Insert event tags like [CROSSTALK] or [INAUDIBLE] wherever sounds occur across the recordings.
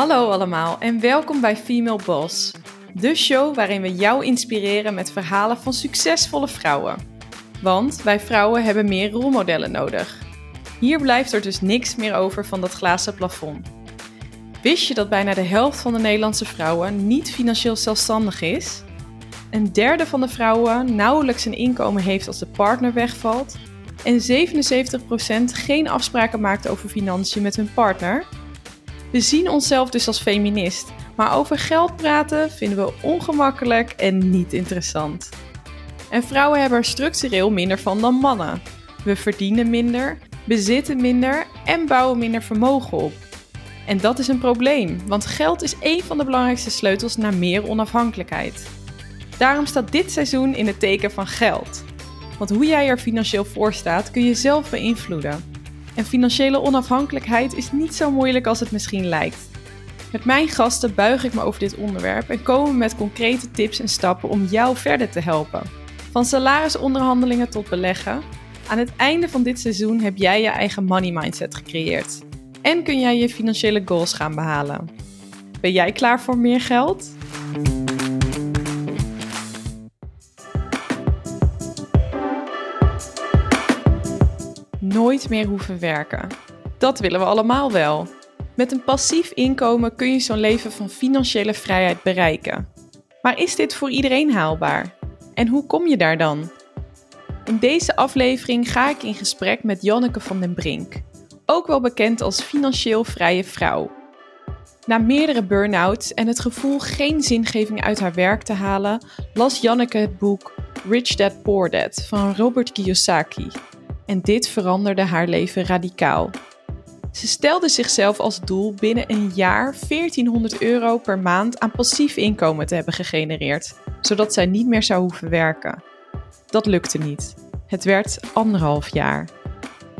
Hallo allemaal en welkom bij Female Boss, de show waarin we jou inspireren met verhalen van succesvolle vrouwen. Want wij vrouwen hebben meer rolmodellen nodig. Hier blijft er dus niks meer over van dat glazen plafond. Wist je dat bijna de helft van de Nederlandse vrouwen niet financieel zelfstandig is? Een derde van de vrouwen nauwelijks een inkomen heeft als de partner wegvalt. En 77% geen afspraken maakt over financiën met hun partner. We zien onszelf dus als feminist, maar over geld praten vinden we ongemakkelijk en niet interessant. En vrouwen hebben er structureel minder van dan mannen. We verdienen minder, bezitten minder en bouwen minder vermogen op. En dat is een probleem, want geld is één van de belangrijkste sleutels naar meer onafhankelijkheid. Daarom staat dit seizoen in het teken van geld. Want hoe jij er financieel voor staat kun je zelf beïnvloeden. En financiële onafhankelijkheid is niet zo moeilijk als het misschien lijkt. Met mijn gasten buig ik me over dit onderwerp en komen met concrete tips en stappen om jou verder te helpen. Van salarisonderhandelingen tot beleggen. Aan het einde van dit seizoen heb jij je eigen money mindset gecreëerd. En kun jij je financiële goals gaan behalen. Ben jij klaar voor meer geld? Nooit meer hoeven werken. Dat willen we allemaal wel. Met een passief inkomen kun je zo'n leven van financiële vrijheid bereiken. Maar is dit voor iedereen haalbaar? En hoe kom je daar dan? In deze aflevering ga ik in gesprek met Janneke van den Brink, ook wel bekend als financieel vrije vrouw. Na meerdere burn-outs en het gevoel geen zingeving uit haar werk te halen, las Janneke het boek Rich Dad Poor Dad van Robert Kiyosaki. En dit veranderde haar leven radicaal. Ze stelde zichzelf als doel binnen een jaar 1400 euro per maand aan passief inkomen te hebben gegenereerd, zodat zij niet meer zou hoeven werken. Dat lukte niet. Het werd anderhalf jaar.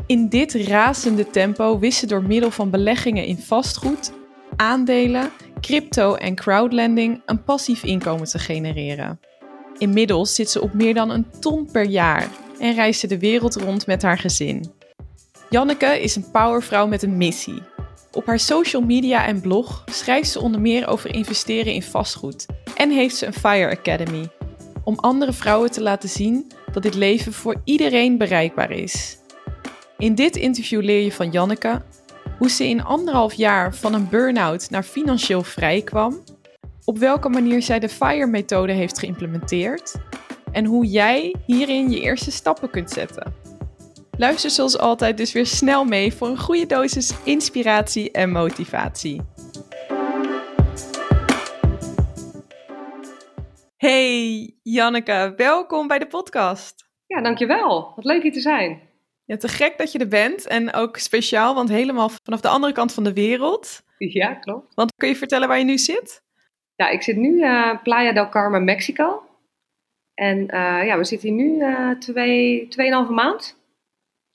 In dit razende tempo wist ze door middel van beleggingen in vastgoed, aandelen, crypto en crowdlending een passief inkomen te genereren. Inmiddels zit ze op meer dan een ton per jaar en reist ze de wereld rond met haar gezin. Janneke is een powervrouw met een missie. Op haar social media en blog schrijft ze onder meer over investeren in vastgoed en heeft ze een Fire Academy om andere vrouwen te laten zien dat dit leven voor iedereen bereikbaar is. In dit interview leer je van Janneke hoe ze in anderhalf jaar van een burn-out naar financieel vrij kwam, op welke manier zij de FIRE-methode heeft geïmplementeerd en hoe jij hierin je eerste stappen kunt zetten. Luister zoals altijd dus weer snel mee voor een goede dosis inspiratie en motivatie. Hey Janneke, welkom bij de podcast. Ja, dankjewel. Wat leuk hier te zijn. Ja, te gek dat je er bent en ook speciaal, want helemaal vanaf de andere kant van de wereld. Ja, klopt. Want kun je vertellen waar je nu zit? Ja, ik zit nu uh, Playa del Carmen, Mexico. En uh, ja, we zitten hier nu uh, twee, tweeënhalve maand.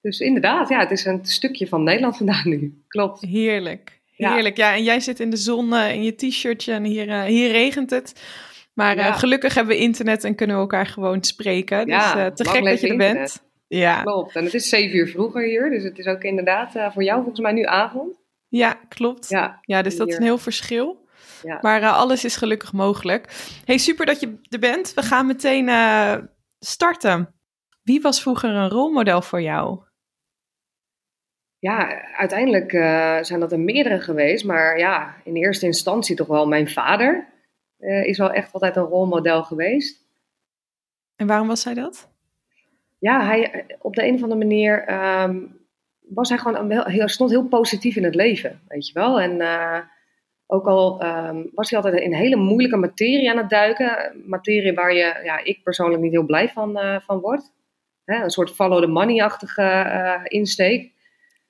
Dus inderdaad, ja, het is een stukje van Nederland vandaan nu. [LAUGHS] Klopt. Heerlijk. Heerlijk. Ja, en jij zit in de zon in je t-shirtje en hier, hier regent het. Maar ja. gelukkig hebben we internet en kunnen we elkaar gewoon spreken. Dus ja, te gek dat je er internet. bent. Ja. Klopt. En het is zeven uur vroeger hier, dus het is ook inderdaad voor jou volgens mij nu avond. Ja, klopt. Ja, ja dus dat is een heel verschil. Ja. Maar uh, alles is gelukkig mogelijk. Hey, super dat je er bent. We gaan meteen uh, starten. Wie was vroeger een rolmodel voor jou? Ja, uiteindelijk zijn dat er meerdere geweest. Maar ja, in eerste instantie toch wel mijn vader. is wel echt altijd een rolmodel geweest. En waarom was hij dat? ja, hij, op de een of andere manier um, was hij gewoon heel, heel, stond heel positief in het leven, weet je wel. En uh, ook al um, was hij altijd in hele moeilijke materie aan het duiken, materie waar je, ja, ik persoonlijk niet heel blij van, uh, van word. Hè, een soort follow the money-achtige uh, insteek.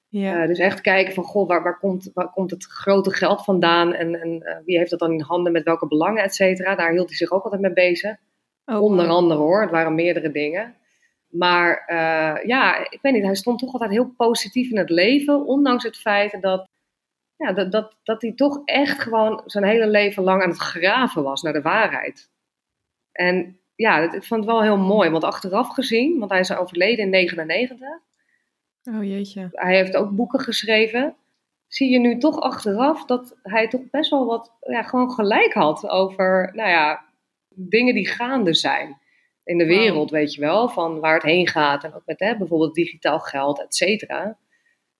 Ja. dus echt kijken van, goh, waar, waar, komt, waar komt het grote geld vandaan en, en wie heeft dat dan in handen met welke belangen, et cetera. Daar hield hij zich ook altijd mee bezig. Oh, Onder andere hoor, het waren meerdere dingen. Maar ja, ik weet niet, hij stond toch altijd heel positief in het leven, ondanks het feit dat, ja, dat, dat, dat hij toch echt gewoon zijn hele leven lang aan het graven was naar de waarheid. En ja, ik vond het wel heel mooi, want achteraf gezien, want hij is overleden in 99. Oh jeetje. Hij heeft ook boeken geschreven. zie je nu toch achteraf dat hij toch best wel wat ja, gewoon gelijk had over nou ja, dingen die gaande zijn in de wereld, weet je wel, van waar het heen gaat. En ook met hè, bijvoorbeeld digitaal geld, et cetera.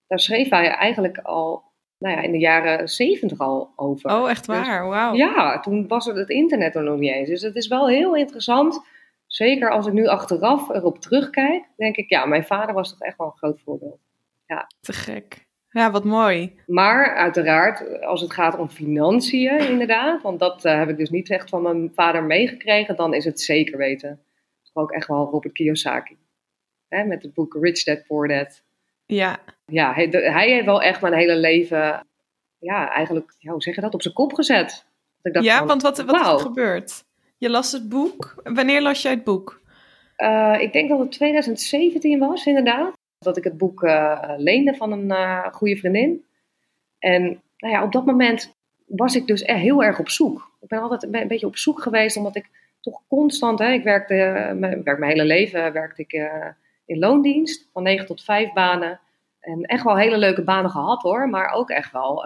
Daar schreef hij eigenlijk al nou ja, in de jaren zeventig al over. Oh, echt dus waar? Wauw. Ja, toen was het, het internet er nog niet eens. Dus het is wel heel interessant. Zeker als ik nu achteraf erop terugkijk, denk ik, ja, mijn vader was toch echt wel een groot voorbeeld. Ja. Te gek. Ja, wat mooi. Maar uiteraard, als het gaat om financiën, inderdaad, want dat uh, heb ik dus niet echt van mijn vader meegekregen, dan is het zeker weten. Ook echt wel Robert Kiyosaki. Hè, met het boek Rich Dad Poor Dad. Ja. Ja, hij, hij, heeft wel echt mijn hele leven, ja, eigenlijk, ja, hoe zeg je dat, op zijn kop gezet. ik dacht ja, want wat, wat is er gebeurd? Je las het boek. Wanneer las jij het boek? Uh, ik denk dat het 2017 was, inderdaad. Dat ik het boek uh, leende van een uh, goede vriendin. En nou ja, op dat moment was ik dus heel erg op zoek. Ik ben altijd een beetje op zoek geweest, omdat ik toch constant, hè, ik werkte, mijn, werk mijn hele leven werkte ik in loondienst, van 9 tot 5 banen. En echt wel hele leuke banen gehad hoor, maar ook echt wel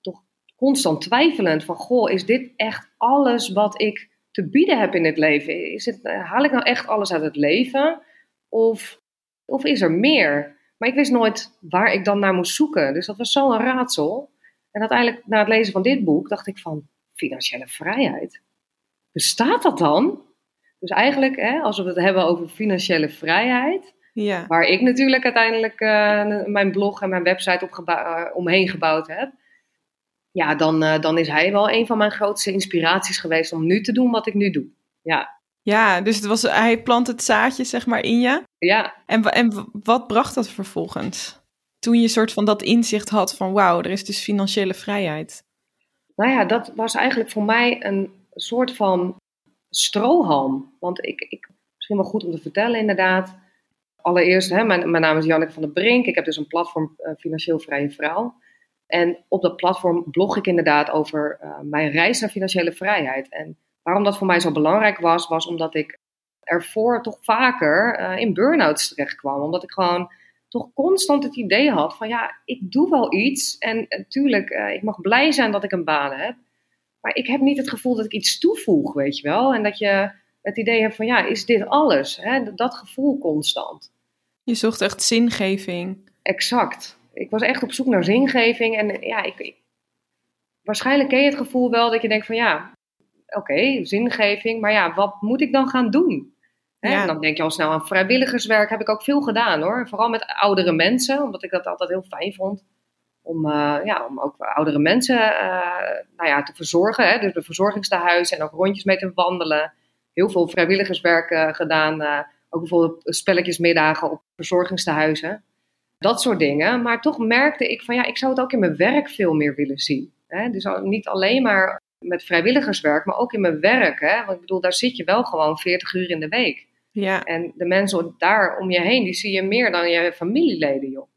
toch constant twijfelend van, goh, is dit echt alles wat ik te bieden heb in het leven? Is het, haal ik nou echt alles uit het leven? Of of is er meer? Maar ik wist nooit waar ik dan naar moest zoeken. Dus dat was zo'n raadsel. En uiteindelijk, na het lezen van dit boek, dacht ik van, financiële vrijheid? Bestaat dat dan? Dus eigenlijk, hè, als we het hebben over financiële vrijheid, ja. waar ik natuurlijk uiteindelijk uh, mijn blog en mijn website op uh, omheen gebouwd heb, ja, dan, uh, dan is hij wel een van mijn grootste inspiraties geweest om nu te doen wat ik nu doe. Ja. Ja, dus het was, hij plant het zaadje zeg maar in je. Ja. En, en wat bracht dat vervolgens? Toen je soort van dat inzicht had van wauw, er is dus financiële vrijheid. Nou ja, dat was eigenlijk voor mij een soort van strohalm. Want ik, ik misschien wel goed om te vertellen inderdaad. Allereerst, hè, mijn, mijn naam is Janneke van der Brink. Ik heb dus een platform uh, Financieel Vrije Vrouw. En op dat platform blog ik inderdaad over uh, mijn reis naar financiële vrijheid. En Waarom dat voor mij zo belangrijk was, was omdat ik ervoor toch vaker uh, in burn-outs terecht kwam. Omdat ik gewoon toch constant het idee had van ja, ik doe wel iets. En natuurlijk, ik mag blij zijn dat ik een baan heb. Maar ik heb niet het gevoel dat ik iets toevoeg, weet je wel. En dat je het idee hebt van ja, is dit alles? Hè? Dat gevoel constant. Je zocht echt zingeving. Exact. Ik was echt op zoek naar zingeving. En ja, ik, ik waarschijnlijk ken je het gevoel wel dat je denkt van ja, oké, zingeving, maar ja, wat moet ik dan gaan doen? Hè? En dan denk je al snel aan vrijwilligerswerk, heb ik ook veel gedaan hoor. Vooral met oudere mensen, omdat ik dat altijd heel fijn vond. Om, uh, ja, om ook oudere mensen uh, nou ja, te verzorgen. Hè? Dus de verzorgingstehuizen en ook rondjes mee te wandelen. Heel veel vrijwilligerswerk uh, gedaan. ook bijvoorbeeld spelletjesmiddagen op verzorgingstehuizen. Dat soort dingen. Maar toch merkte ik van ja, ik zou het ook in mijn werk veel meer willen zien. Hè? Dus niet alleen maar met vrijwilligerswerk, maar ook in mijn werk. Hè? Want ik bedoel, daar zit je wel gewoon 40 uur in de week. Ja. En de mensen daar om je heen, die zie je meer dan je familieleden, joh.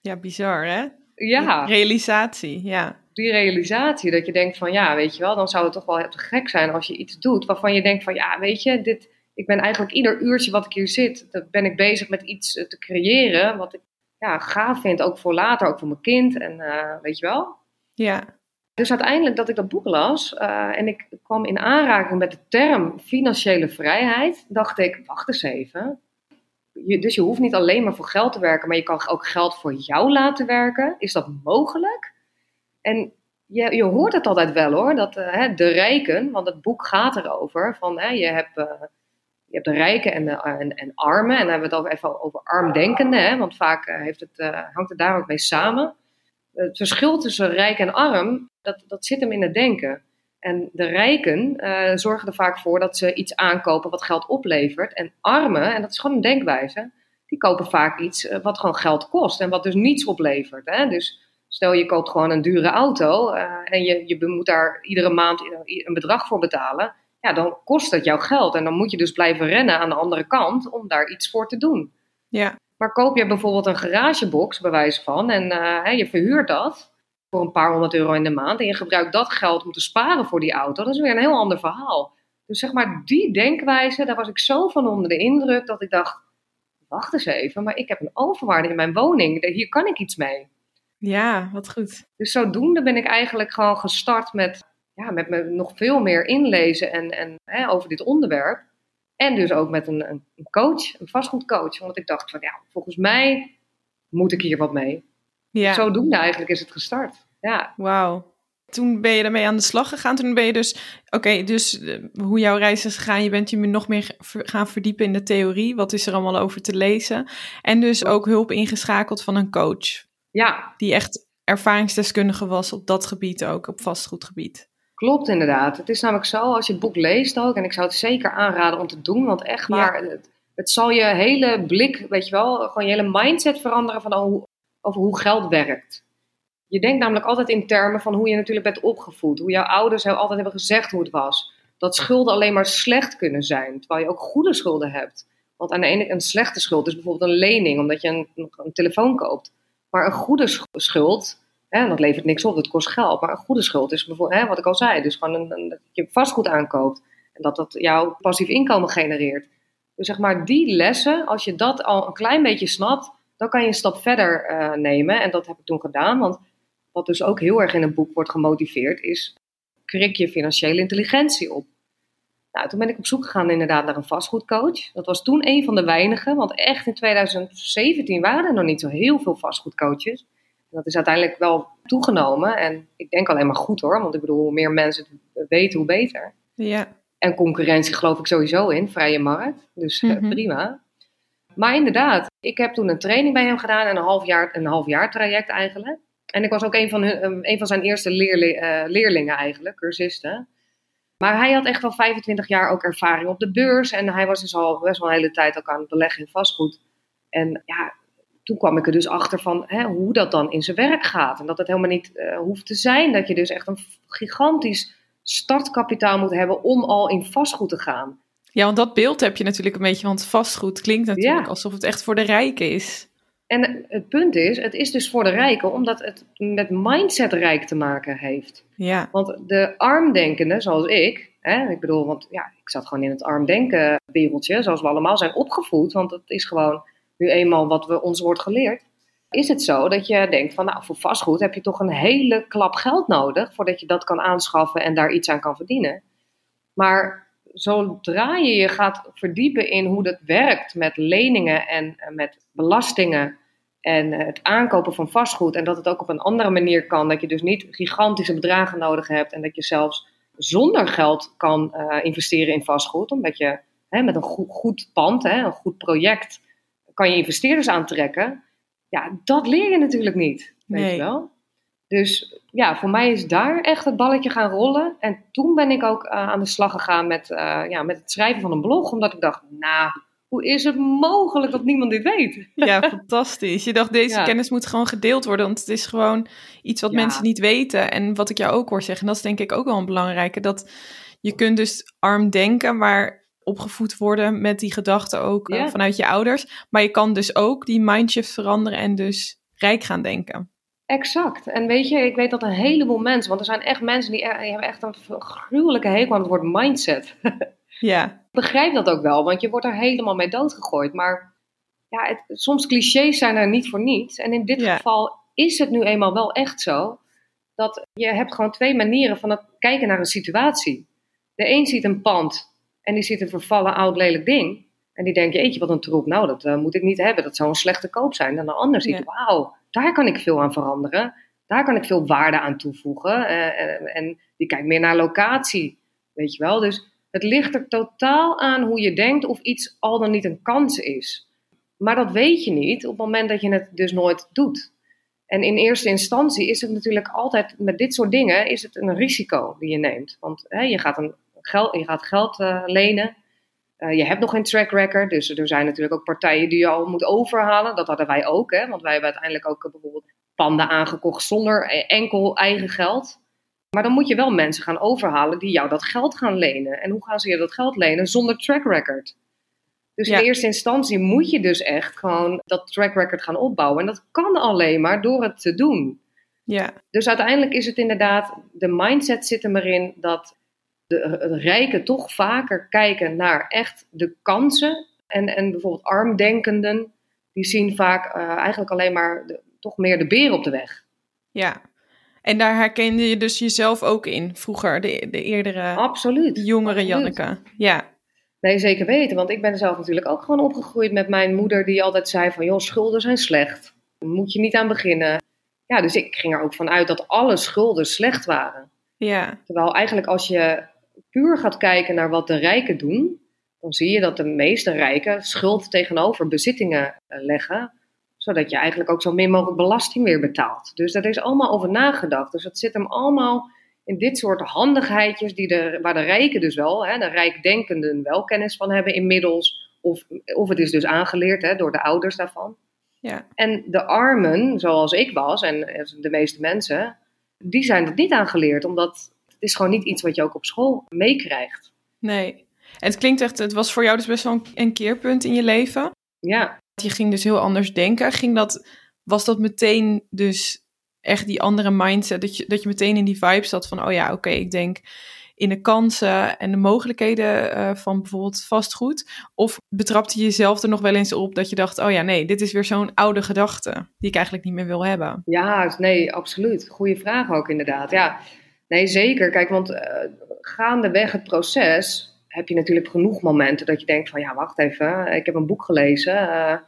Ja, bizar, hè? Ja. Realisatie, ja. Die realisatie, dat je denkt van, ja, weet je wel, dan zou het toch wel te gek zijn als je iets doet waarvan je denkt van, ja, weet je, dit, ik ben eigenlijk ieder uurtje wat ik hier zit, dat ben ik bezig met iets eh, te creëren, wat ik ja, gaaf vind, ook voor later, ook voor mijn kind en uh, weet je wel. Ja. Dus uiteindelijk dat ik dat boek las uh, en ik kwam in aanraking met de term financiële vrijheid, dacht ik, wacht eens even. Je, dus je hoeft niet alleen maar voor geld te werken, maar je kan ook geld voor jou laten werken. Is dat mogelijk? En je, je hoort het altijd wel hoor, dat uh, hè, de rijken, want het boek gaat erover, van hè, je, hebt, uh, je hebt de rijken en, de, en, en, armen. En dan hebben we het even over armdenkende, hè, want vaak heeft het, hangt het daar ook mee samen het verschil tussen rijk en arm, dat, dat zit hem in het denken. En de rijken zorgen er vaak voor dat ze iets aankopen wat geld oplevert. En armen, en dat is gewoon een denkwijze, die kopen vaak iets wat gewoon geld kost en wat dus niets oplevert. Hè? Dus stel je koopt gewoon een dure auto uh, en je, je moet daar iedere maand een bedrag voor betalen. Ja, dan kost dat jouw geld. En dan moet je dus blijven rennen aan de andere kant om daar iets voor te doen. Ja. Maar koop je bijvoorbeeld een garagebox, bij wijze van, en uh, je verhuurt dat voor een paar honderd euro in de maand en je gebruikt dat geld om te sparen voor die auto, dat is weer een heel ander verhaal. Dus zeg maar, die denkwijze, daar was ik zo van onder de indruk dat ik dacht, wacht eens even, maar ik heb een overwaarde in mijn woning, hier kan ik iets mee. Ja, wat goed. Dus zodoende ben ik eigenlijk gewoon gestart met, ja, met me nog veel meer inlezen en, en, hè, over dit onderwerp. En dus ook met een, een coach, een vastgoedcoach. Want ik dacht van ja, volgens mij moet ik hier wat mee. Ja. Zodoende eigenlijk is het gestart. Ja. Wauw. Toen ben je ermee aan de slag gegaan. Toen ben je dus, oké, dus uh, hoe jouw reis is gegaan. Je bent je nog meer gaan verdiepen in de theorie. Wat is er allemaal over te lezen? En dus ook hulp ingeschakeld van een coach. Ja. Die echt ervaringsdeskundige was op dat gebied ook, op vastgoedgebied. Klopt inderdaad. Het is namelijk zo, als je het boek leest ook, en ik zou het zeker aanraden om te doen, want echt waar, ja. het, het, zal je hele blik, weet je wel, gewoon je hele mindset veranderen van hoe, over hoe geld werkt. Je denkt namelijk altijd in termen van hoe je natuurlijk bent opgevoed, hoe jouw ouders jou altijd hebben gezegd hoe het was. Dat schulden alleen maar slecht kunnen zijn, terwijl je ook goede schulden hebt. Want aan de ene een slechte schuld is bijvoorbeeld een lening, omdat je een, een telefoon koopt. Maar een goede schuld, hè, dat levert niks op, dat kost geld. Maar een goede schuld is bijvoorbeeld, hè, wat ik al zei, dus gewoon een, een, dat je vastgoed aankoopt. En dat dat jouw passief inkomen genereert. Dus zeg maar, die lessen, als je dat al een klein beetje snapt, dan kan je een stap verder uh, nemen. En dat heb ik toen gedaan, want wat dus ook heel erg in het boek wordt gemotiveerd, is krik je financiële intelligentie op. Nou, toen ben ik op zoek gegaan inderdaad naar een vastgoedcoach. Dat was toen een van de weinigen, want echt in 2017 waren er nog niet zo heel veel vastgoedcoaches. En dat is uiteindelijk wel toegenomen en ik denk alleen maar goed hoor, want ik bedoel, hoe meer mensen het weten, hoe beter. Ja. En concurrentie geloof ik sowieso in, vrije markt, dus mm -hmm. prima. Maar inderdaad, ik heb toen een training bij hem gedaan, een half jaar, een half jaar traject eigenlijk. En ik was ook een van, hun, een van zijn eerste uh, leerlingen eigenlijk, cursisten. Maar hij had echt al 25 jaar ook ervaring op de beurs. En hij was dus al best wel een hele tijd ook aan het beleggen in vastgoed. En ja, toen kwam ik er dus achter van hè, hoe dat dan in zijn werk gaat. En dat het helemaal niet uh, hoeft te zijn. Dat je dus echt een gigantisch startkapitaal moet hebben om al in vastgoed te gaan. Ja, want dat beeld heb je natuurlijk een beetje. Want vastgoed klinkt natuurlijk ja. alsof het echt voor de rijken is. En het punt is, het is dus voor de rijken omdat het met mindset rijk te maken heeft. Ja. Want de armdenkenden, zoals ik, hè, ik bedoel, want ja, ik zat gewoon in het armdenken wereldje, zoals we allemaal zijn opgevoed, want dat is gewoon nu eenmaal wat we ons wordt geleerd. Is het zo dat je denkt van, nou, voor vastgoed heb je toch een hele klap geld nodig voordat je dat kan aanschaffen en daar iets aan kan verdienen. Maar zodra je je gaat verdiepen in hoe dat werkt met leningen en met belastingen en het aankopen van vastgoed en dat het ook op een andere manier kan, dat je dus niet gigantische bedragen nodig hebt en dat je zelfs zonder geld kan uh, investeren in vastgoed, omdat je hè, met een goed, goed pand, hè, een goed project, kan je investeerders aantrekken. Ja, dat leer je natuurlijk niet, weet Nee. je wel. Dus ja, voor mij is daar echt het balletje gaan rollen. En toen ben ik ook uh, aan de slag gegaan met, uh, ja, met het schrijven van een blog. Omdat ik dacht, nou, hoe is het mogelijk dat niemand dit weet? Ja, fantastisch. Je dacht, deze Ja. kennis moet gewoon gedeeld worden. Want het is gewoon iets wat Ja. mensen niet weten. En wat ik jou ook hoor zeggen, en dat is denk ik ook wel een belangrijke. Dat je kunt dus arm denken, maar opgevoed worden met die gedachten ook eh, vanuit je ouders. Maar je kan dus ook die mindshift veranderen en dus rijk gaan denken. Exact. En weet je, ik weet dat een heleboel mensen, want er zijn echt mensen die, die hebben echt een gruwelijke hekel aan het woord mindset. [LAUGHS] Ja, Ik begrijp dat ook wel, want je wordt er helemaal mee doodgegooid. Maar ja, het, soms clichés zijn er niet voor niets. En in dit Ja. geval is het nu eenmaal wel echt zo dat je hebt gewoon twee manieren van het kijken naar een situatie. De een ziet een pand en die ziet een vervallen oud lelijk ding. En die denkt, jeetje, wat een troep. Nou, dat eh, moet ik niet hebben. Dat zou een slechte koop zijn. En de ander ziet, Ja. wauw, daar kan ik veel aan veranderen. Daar kan ik veel waarde aan toevoegen. Eh, en, en die kijkt meer naar locatie, weet je wel. Dus het ligt er totaal aan hoe je denkt of iets al dan niet een kans is. Maar dat weet je niet op het moment dat je het dus nooit doet. En in eerste instantie is het natuurlijk altijd met dit soort dingen is het een risico die je neemt. Want hè, je, gaat een geld, je gaat geld eh, lenen. Eh, je hebt nog geen track record. Dus er zijn natuurlijk ook partijen die je al moet overhalen. Dat hadden wij ook. Hè? Want wij hebben uiteindelijk ook eh, bijvoorbeeld panden aangekocht zonder e- enkel eigen geld. Maar dan moet je wel mensen gaan overhalen die jou dat geld gaan lenen. En hoe gaan ze je dat geld lenen zonder track record? Dus Ja. in eerste instantie moet je dus echt gewoon dat track record gaan opbouwen. En dat kan alleen maar door het te doen. ja, Dus uiteindelijk is het inderdaad, de mindset zit er maar in dat de, de rijken toch vaker kijken naar echt de kansen. En, en bijvoorbeeld armdenkenden, die zien vaak eh, eigenlijk alleen maar de, toch meer de beer op de weg. Ja. En daar herkende je dus jezelf ook in vroeger, de, de eerdere Absoluut. jongere absoluut. Janneke. Ja. Nee, zeker weten. Want ik ben zelf natuurlijk ook gewoon opgegroeid met mijn moeder die altijd zei van... joh, schulden zijn slecht. Daar moet je niet aan beginnen. Ja, dus ik ging er ook van uit dat alle schulden slecht waren. Ja. Terwijl eigenlijk als je puur gaat kijken naar wat de rijken doen... dan zie je dat de meeste rijken schuld tegenover bezittingen eh, leggen... zodat je eigenlijk ook zo min mogelijk belasting weer betaalt. Dus daar is allemaal over nagedacht. Dus het zit hem allemaal in dit soort handigheidjes die de, waar de rijken dus wel, hè, de rijkdenkenden wel kennis van hebben inmiddels. Of, of het is dus aangeleerd hè, door de ouders daarvan. Ja. En de armen, zoals ik was en de meeste mensen, die zijn dat niet aangeleerd. Omdat het is gewoon niet iets wat je ook op school meekrijgt. Nee. En het klinkt echt, het was voor jou dus best wel een, keerpunt in je leven. Ja, Je ging dus heel anders denken. Ging dat, was dat meteen dus echt die andere mindset? Dat je, dat je meteen in die vibe zat van, oh ja, oké, ik denk in de kansen en de mogelijkheden eh, van bijvoorbeeld vastgoed? Of betrapte je jezelf er nog wel eens op dat je dacht, oh ja, nee, dit is weer zo'n oude gedachte die ik eigenlijk niet meer wil hebben? ja, nee, absoluut. Goeie vraag ook inderdaad. Ja, nee, zeker. Kijk, want eh, gaandeweg het proces heb je natuurlijk genoeg momenten dat je denkt van, ja, wacht even, ik heb een boek gelezen. eh,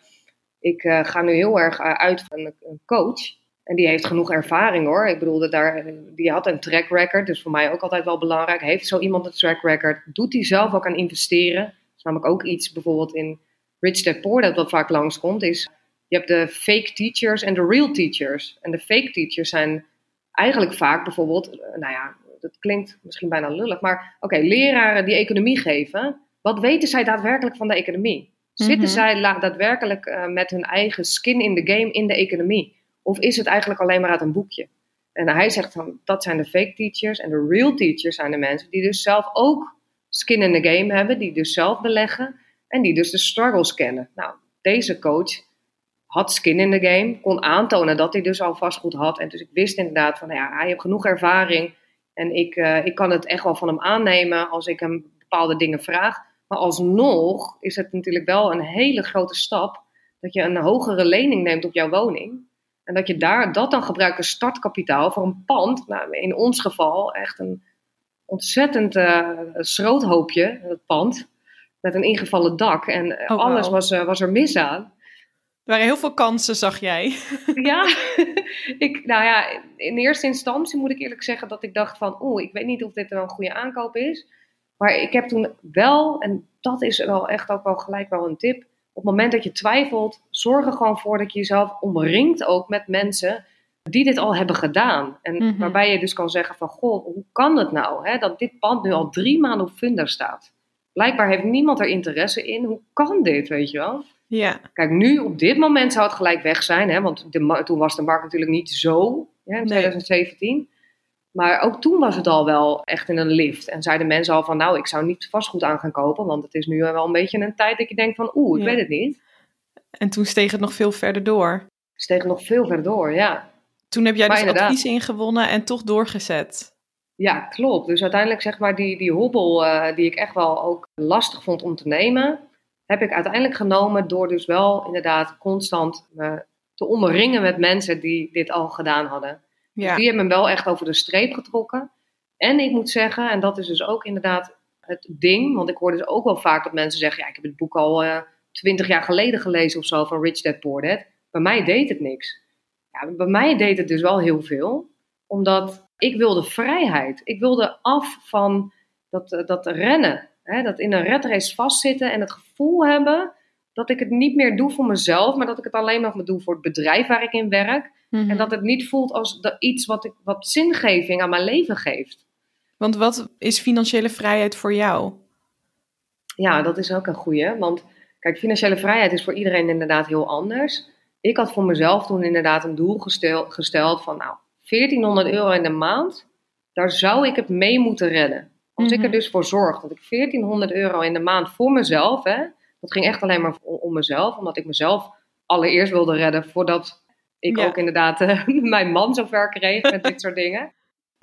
ik eh, ga nu heel erg uit van een, coach. En die heeft genoeg ervaring hoor. Ik bedoel, daar, die had een track record. Dus voor mij ook altijd wel belangrijk. Heeft zo iemand een track record? Doet hij zelf ook aan investeren? Dat is namelijk ook iets bijvoorbeeld in Rich Dad Poor dat wat vaak langskomt. Is je hebt de fake teachers en de real teachers. En de fake teachers zijn eigenlijk vaak bijvoorbeeld, eh, nou ja, dat klinkt misschien bijna lullig. Maar oké, leraren die economie geven. Wat weten zij daadwerkelijk van de economie? Zitten Mhm. zij daadwerkelijk eh, met hun eigen skin in the game in de economie? Of is het eigenlijk alleen maar uit een boekje? En hij zegt van, dat zijn de fake teachers. En de real teachers zijn de mensen die dus zelf ook skin in the game hebben. Die dus zelf beleggen. En die dus de struggles kennen. Nou, deze coach had skin in the game. Kon aantonen dat hij dus al vastgoed had. En dus ik wist inderdaad van, nou ja, hij heeft genoeg ervaring. En ik, eh, ik kan het echt wel van hem aannemen als ik hem bepaalde dingen vraag. Maar alsnog is het natuurlijk wel een hele grote stap. Dat je een hogere lening neemt op jouw woning. En dat je daar, dat dan gebruikt als startkapitaal voor een pand. Nou, in ons geval echt een ontzettend eh schroothoopje, het pand. Met een ingevallen dak. En Oh, alles was, eh, was er mis aan. Er waren heel veel kansen, zag jij. Ja, [LAUGHS] ik, nou ja, in eerste instantie moet ik eerlijk zeggen dat ik dacht van, oeh, ik weet niet of dit wel een goede aankoop is. Maar ik heb toen wel, en dat is wel echt ook wel gelijk wel een tip. Op het moment dat je twijfelt, zorg er gewoon voor dat je jezelf omringt ook met mensen die dit al hebben gedaan. En Mhm. waarbij je dus kan zeggen van, goh, hoe kan het nou hè, dat dit pand nu al drie maanden op Funda staat? Blijkbaar heeft niemand er interesse in. Hoe kan dit, weet je wel? Ja. Kijk, nu op dit moment zou het gelijk weg zijn, hè, want de, toen was de markt natuurlijk niet zo, hè, in Nee. 2017. Maar ook toen was het al wel echt in een lift. En zeiden mensen al van, nou, ik zou niet vastgoed aan gaan kopen, want het is nu wel een beetje een tijd dat je denkt van, oeh, ik Ja. weet het niet. En toen steeg het nog veel verder door. Steeg nog veel verder door, ja. Toen heb jij Maar dus inderdaad. advies ingewonnen en toch doorgezet. Ja, klopt. Dus uiteindelijk zeg maar die, die hobbel eh, die ik echt wel ook lastig vond om te nemen, heb ik uiteindelijk genomen door dus wel inderdaad constant me te omringen met mensen die dit al gedaan hadden. Ja. Die hebben me wel echt over de streep getrokken. En ik moet zeggen, en dat is dus ook inderdaad het ding, want ik hoor dus ook wel vaak dat mensen zeggen, ja, ik heb het boek al twintig jaar geleden gelezen of zo van Rich Dad Poor Dad. Bij mij deed het niks. Ja, bij mij deed het dus wel heel veel, omdat ik wilde vrijheid. Ik wilde af van dat, eh, dat rennen, hè, dat in een redrace vastzitten en het gevoel hebben dat ik het niet meer doe voor mezelf, maar dat ik het alleen nog maar doe voor het bedrijf waar ik in werk. Mhm. En dat het niet voelt als iets wat, ik, wat zingeving aan mijn leven geeft. Want wat is financiële vrijheid voor jou? Ja, dat is ook een goeie. Want kijk, financiële vrijheid is voor iedereen inderdaad heel anders. Ik had voor mezelf toen inderdaad een doel gestel, gesteld van nou, 1400 euro in de maand. Daar zou ik het mee moeten redden. Als ik Mhm. er dus voor zorg dat ik 1400 euro in de maand voor mezelf, hè, dat ging echt alleen maar om, mezelf, omdat ik mezelf allereerst wilde redden voordat ik Ja. ook inderdaad eh, [LAUGHS] mijn man zover kreeg met dit soort [LAUGHS] dingen.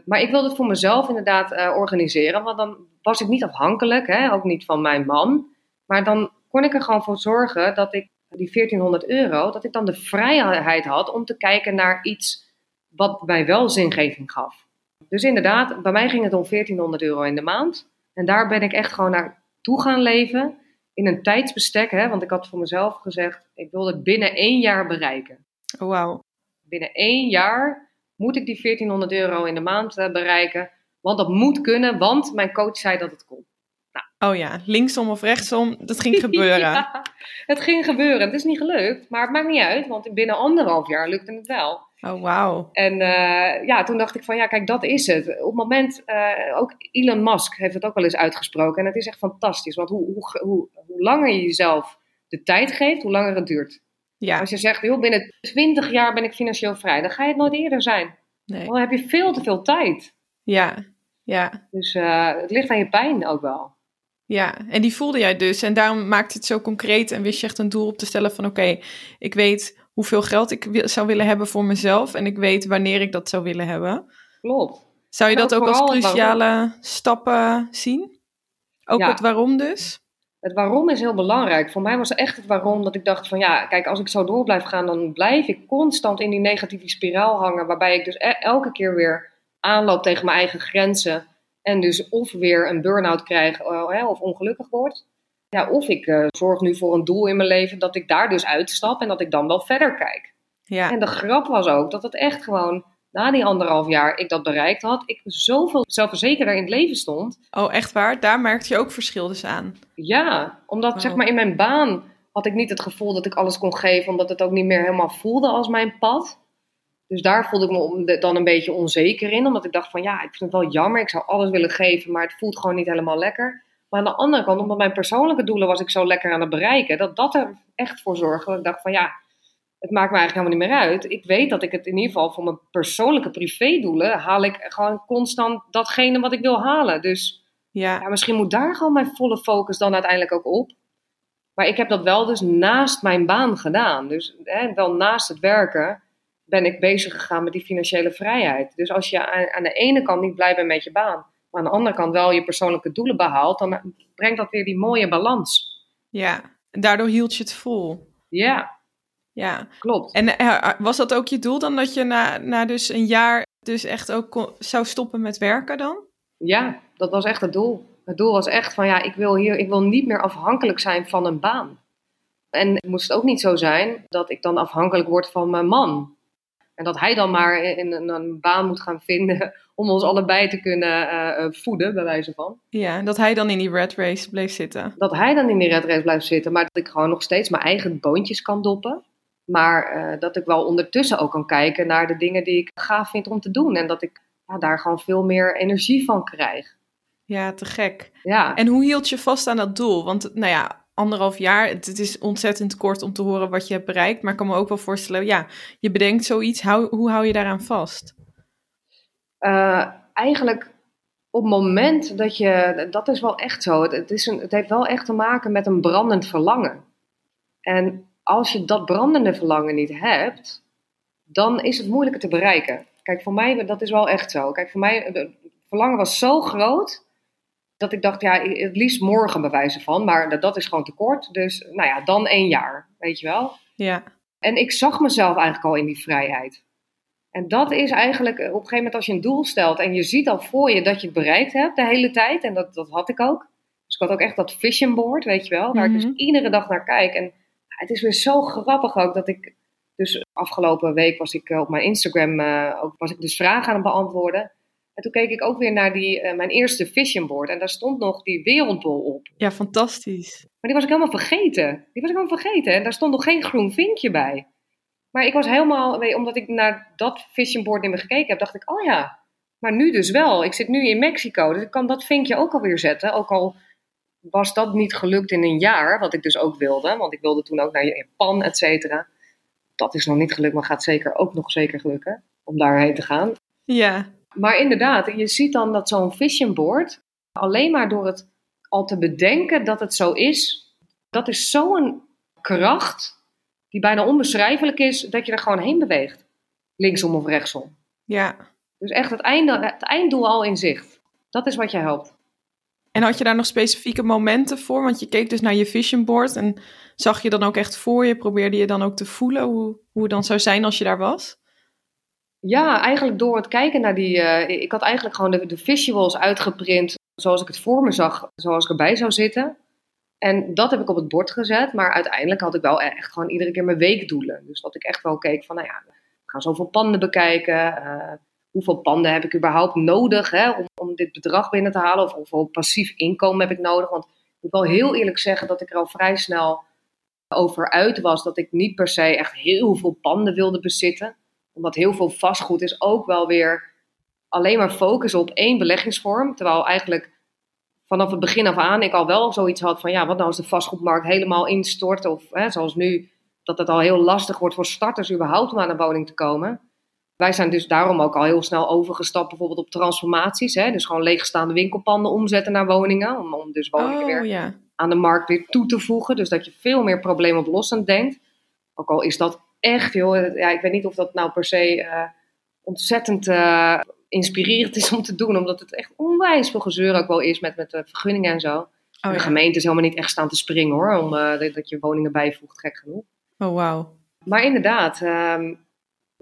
Maar ik wilde het voor mezelf inderdaad eh, organiseren, want dan was ik niet afhankelijk, hè, ook niet van mijn man. Maar dan kon ik er gewoon voor zorgen dat ik die 1400 euro, dat ik dan de vrijheid had om te kijken naar iets wat mij wel zingeving gaf. Dus inderdaad, bij mij ging het om 1400 euro in de maand. En daar ben ik echt gewoon naartoe gaan leven in een tijdsbestek. Hè, want ik had voor mezelf gezegd, ik wil het binnen één jaar bereiken. Oh, wauw. Binnen één jaar moet ik die 1400 euro in de maand uh, bereiken. Want dat moet kunnen, want mijn coach zei dat het kon. Nou. Oh ja, linksom of rechtsom, dat ging [LAUGHS] gebeuren. ja, het ging gebeuren. Het is niet gelukt, maar het maakt niet uit, want binnen anderhalf jaar lukte het wel. Oh, wauw. En uh, ja, toen dacht ik van, ja, kijk, dat is het. Op het moment, uh, ook Elon Musk heeft het ook wel eens uitgesproken. En het is echt fantastisch, want hoe, hoe, hoe, hoe langer je jezelf de tijd geeft, hoe langer het duurt. Ja. Als je zegt, joh, binnen 20 jaar ben ik financieel vrij, dan ga je het nooit eerder zijn. Nee. Dan heb je veel te veel tijd. Ja, ja. Dus uh, het ligt aan je pijn ook wel. Ja, en die voelde jij dus. En daarom maakte het zo concreet en wist je echt een doel op te stellen van... oké, ik weet hoeveel geld ik zou willen hebben voor mezelf... en ik weet wanneer ik dat zou willen hebben. Klopt. Zou je dat ook als cruciale stappen zien? Ook het waarom dus? Het waarom is heel belangrijk. Voor mij was echt het waarom dat ik dacht van ja, kijk, als ik zo door blijf gaan, dan blijf ik constant in die negatieve spiraal hangen. Waarbij ik dus e-, elke keer weer aanloop tegen mijn eigen grenzen. En dus of weer een burn-out krijg uh, of ongelukkig word. Ja, of ik uh, zorg nu voor een doel in mijn leven dat ik daar dus uitstap en dat ik dan wel verder kijk. Ja. En de grap was ook dat het echt gewoon na die anderhalf jaar ik dat bereikt had, ik zoveel zelfverzekerder in het leven stond. Oh, echt waar? Daar merkte je ook verschil dus aan? Ja, omdat zeg maar in mijn baan had ik niet het gevoel dat ik alles kon geven, omdat het ook niet meer helemaal voelde als mijn pad. Dus daar voelde ik me dan een beetje onzeker in, omdat ik dacht van ja, ik vind het wel jammer, ik zou alles willen geven, maar het voelt gewoon niet helemaal lekker. Maar aan de andere kant, omdat mijn persoonlijke doelen was ik zo lekker aan het bereiken, dat dat er echt voor zorgde dat ik dacht van ja, het maakt me eigenlijk helemaal niet meer uit. Ik weet dat ik het in ieder geval voor mijn persoonlijke privédoelen haal ik gewoon constant datgene wat ik wil halen. Dus ja. ja. misschien moet daar gewoon mijn volle focus dan uiteindelijk ook op. Maar ik heb dat wel dus naast mijn baan gedaan. Dus hè, wel naast het werken ben ik bezig gegaan met die financiële vrijheid. Dus als je aan, aan de ene kant niet blij bent met je baan, maar aan de andere kant wel je persoonlijke doelen behaalt, dan brengt dat weer die mooie balans. Ja, daardoor hield je het vol. Ja, ja, klopt. En uh, was dat ook je doel dan dat je na, na dus een jaar dus echt ook zou stoppen met werken dan? Ja, dat was echt het doel. Het doel was echt van ja, ik wil hier, ik wil niet meer afhankelijk zijn van een baan. En het moest ook niet zo zijn dat ik dan afhankelijk word van mijn man. En dat hij dan maar in een, een baan moet gaan vinden om ons allebei te kunnen uh, voeden, bij wijze van. Ja, dat hij dan in die red race bleef zitten. Dat hij dan in die red race blijft zitten, maar dat ik gewoon nog steeds mijn eigen boontjes kan doppen. Maar uh, dat ik wel ondertussen ook kan kijken naar de dingen die ik gaaf vind om te doen. En dat ik ja, daar gewoon veel meer energie van krijg. Ja, te gek. Ja. En hoe hield je vast aan dat doel? Want nou ja, anderhalf jaar, het, is ontzettend kort om te horen wat je hebt bereikt. Maar ik kan me ook wel voorstellen, ja, je bedenkt zoiets. Hoe hou je daaraan vast? Uh, eigenlijk op het moment dat je, dat is wel echt zo. Het, is een, het heeft wel echt te maken met een brandend verlangen. En als je dat brandende verlangen niet hebt, dan is het moeilijker te bereiken. Kijk, voor mij, dat is wel echt zo. Kijk, voor mij, het verlangen was zo groot, dat ik dacht, ja, het liefst morgen bewijzen van, maar dat, is gewoon te kort. Dus, nou ja, dan één jaar, weet je wel. Ja. En ik zag mezelf eigenlijk al in die vrijheid. En dat is eigenlijk, op een gegeven moment als je een doel stelt en je ziet al voor je dat je het bereikt hebt de hele tijd, en dat, dat had ik ook. Dus ik had ook echt dat vision board, weet je wel, waar ik dus mhm. iedere dag naar kijk. En het is weer zo grappig ook dat ik. Dus afgelopen week was ik eh, op mijn Instagram uh, ook, was ik dus vragen aan het beantwoorden. En toen keek ik ook weer naar die, uh, mijn eerste vision board. En daar stond nog die wereldbol op. Ja, fantastisch. Maar die was ik helemaal vergeten. Die was ik helemaal vergeten. En daar stond nog geen groen vinkje bij. Maar ik was helemaal, omdat ik naar dat vision board niet meer gekeken heb, dacht ik, oh ja, maar nu dus wel. Ik zit nu in Mexico, dus ik kan dat vinkje ook alweer zetten. Ook al was dat niet gelukt in een jaar, wat ik dus ook wilde. Want ik wilde toen ook naar Japan, et cetera. Dat is nog niet gelukt, maar gaat zeker ook nog zeker gelukken om daarheen te gaan. Ja. Maar inderdaad, je ziet dan dat zo'n vision board, alleen maar door het al te bedenken dat het zo is, dat is zo'n kracht die bijna onbeschrijfelijk is, dat je er gewoon heen beweegt. Linksom of rechtsom. Ja. Dus echt het, einde, het einddoel al in zicht. Dat is wat je helpt. En had je daar nog specifieke momenten voor? Want je keek dus naar je vision board en zag je dan ook echt voor je? Probeerde je dan ook te voelen hoe, hoe het dan zou zijn als je daar was? Ja, eigenlijk door het kijken naar die. eh, ik had eigenlijk gewoon de, de visuals uitgeprint zoals ik het voor me zag, zoals ik erbij zou zitten. En dat heb ik op het bord gezet. Maar uiteindelijk had ik wel echt gewoon iedere keer mijn weekdoelen. Dus dat ik echt wel keek van, nou ja, we gaan zoveel panden bekijken. eh, hoeveel panden heb ik überhaupt nodig hè, om, om dit bedrag binnen te halen? Of hoeveel passief inkomen heb ik nodig? Want ik moet wel heel eerlijk zeggen dat ik er al vrij snel over uit was. Dat ik niet per se echt heel veel panden wilde bezitten. Omdat heel veel vastgoed is ook wel weer alleen maar focussen op één beleggingsvorm. Terwijl eigenlijk vanaf het begin af aan ik al wel zoiets had van ja, wat nou als de vastgoedmarkt helemaal instort of hè, zoals nu, dat het al heel lastig wordt voor starters überhaupt om aan een woning te komen. Wij zijn dus daarom ook al heel snel overgestapt bijvoorbeeld op transformaties. Hè? Dus gewoon leegstaande winkelpanden omzetten naar woningen. Om, om dus woningen Oh weer ja. aan de markt weer toe te voegen. Dus dat je veel meer probleemoplossend denkt. Ook al is dat echt, joh, ja, ik weet niet of dat nou per se eh, ontzettend eh, inspirerend is om te doen. Omdat het echt onwijs veel gezeur ook wel is met, met de vergunningen en zo. Oh, de gemeente is helemaal niet echt staan te springen hoor, om eh, dat- dat je woningen bijvoegt, gek genoeg. oh wauw. Maar inderdaad, ehm,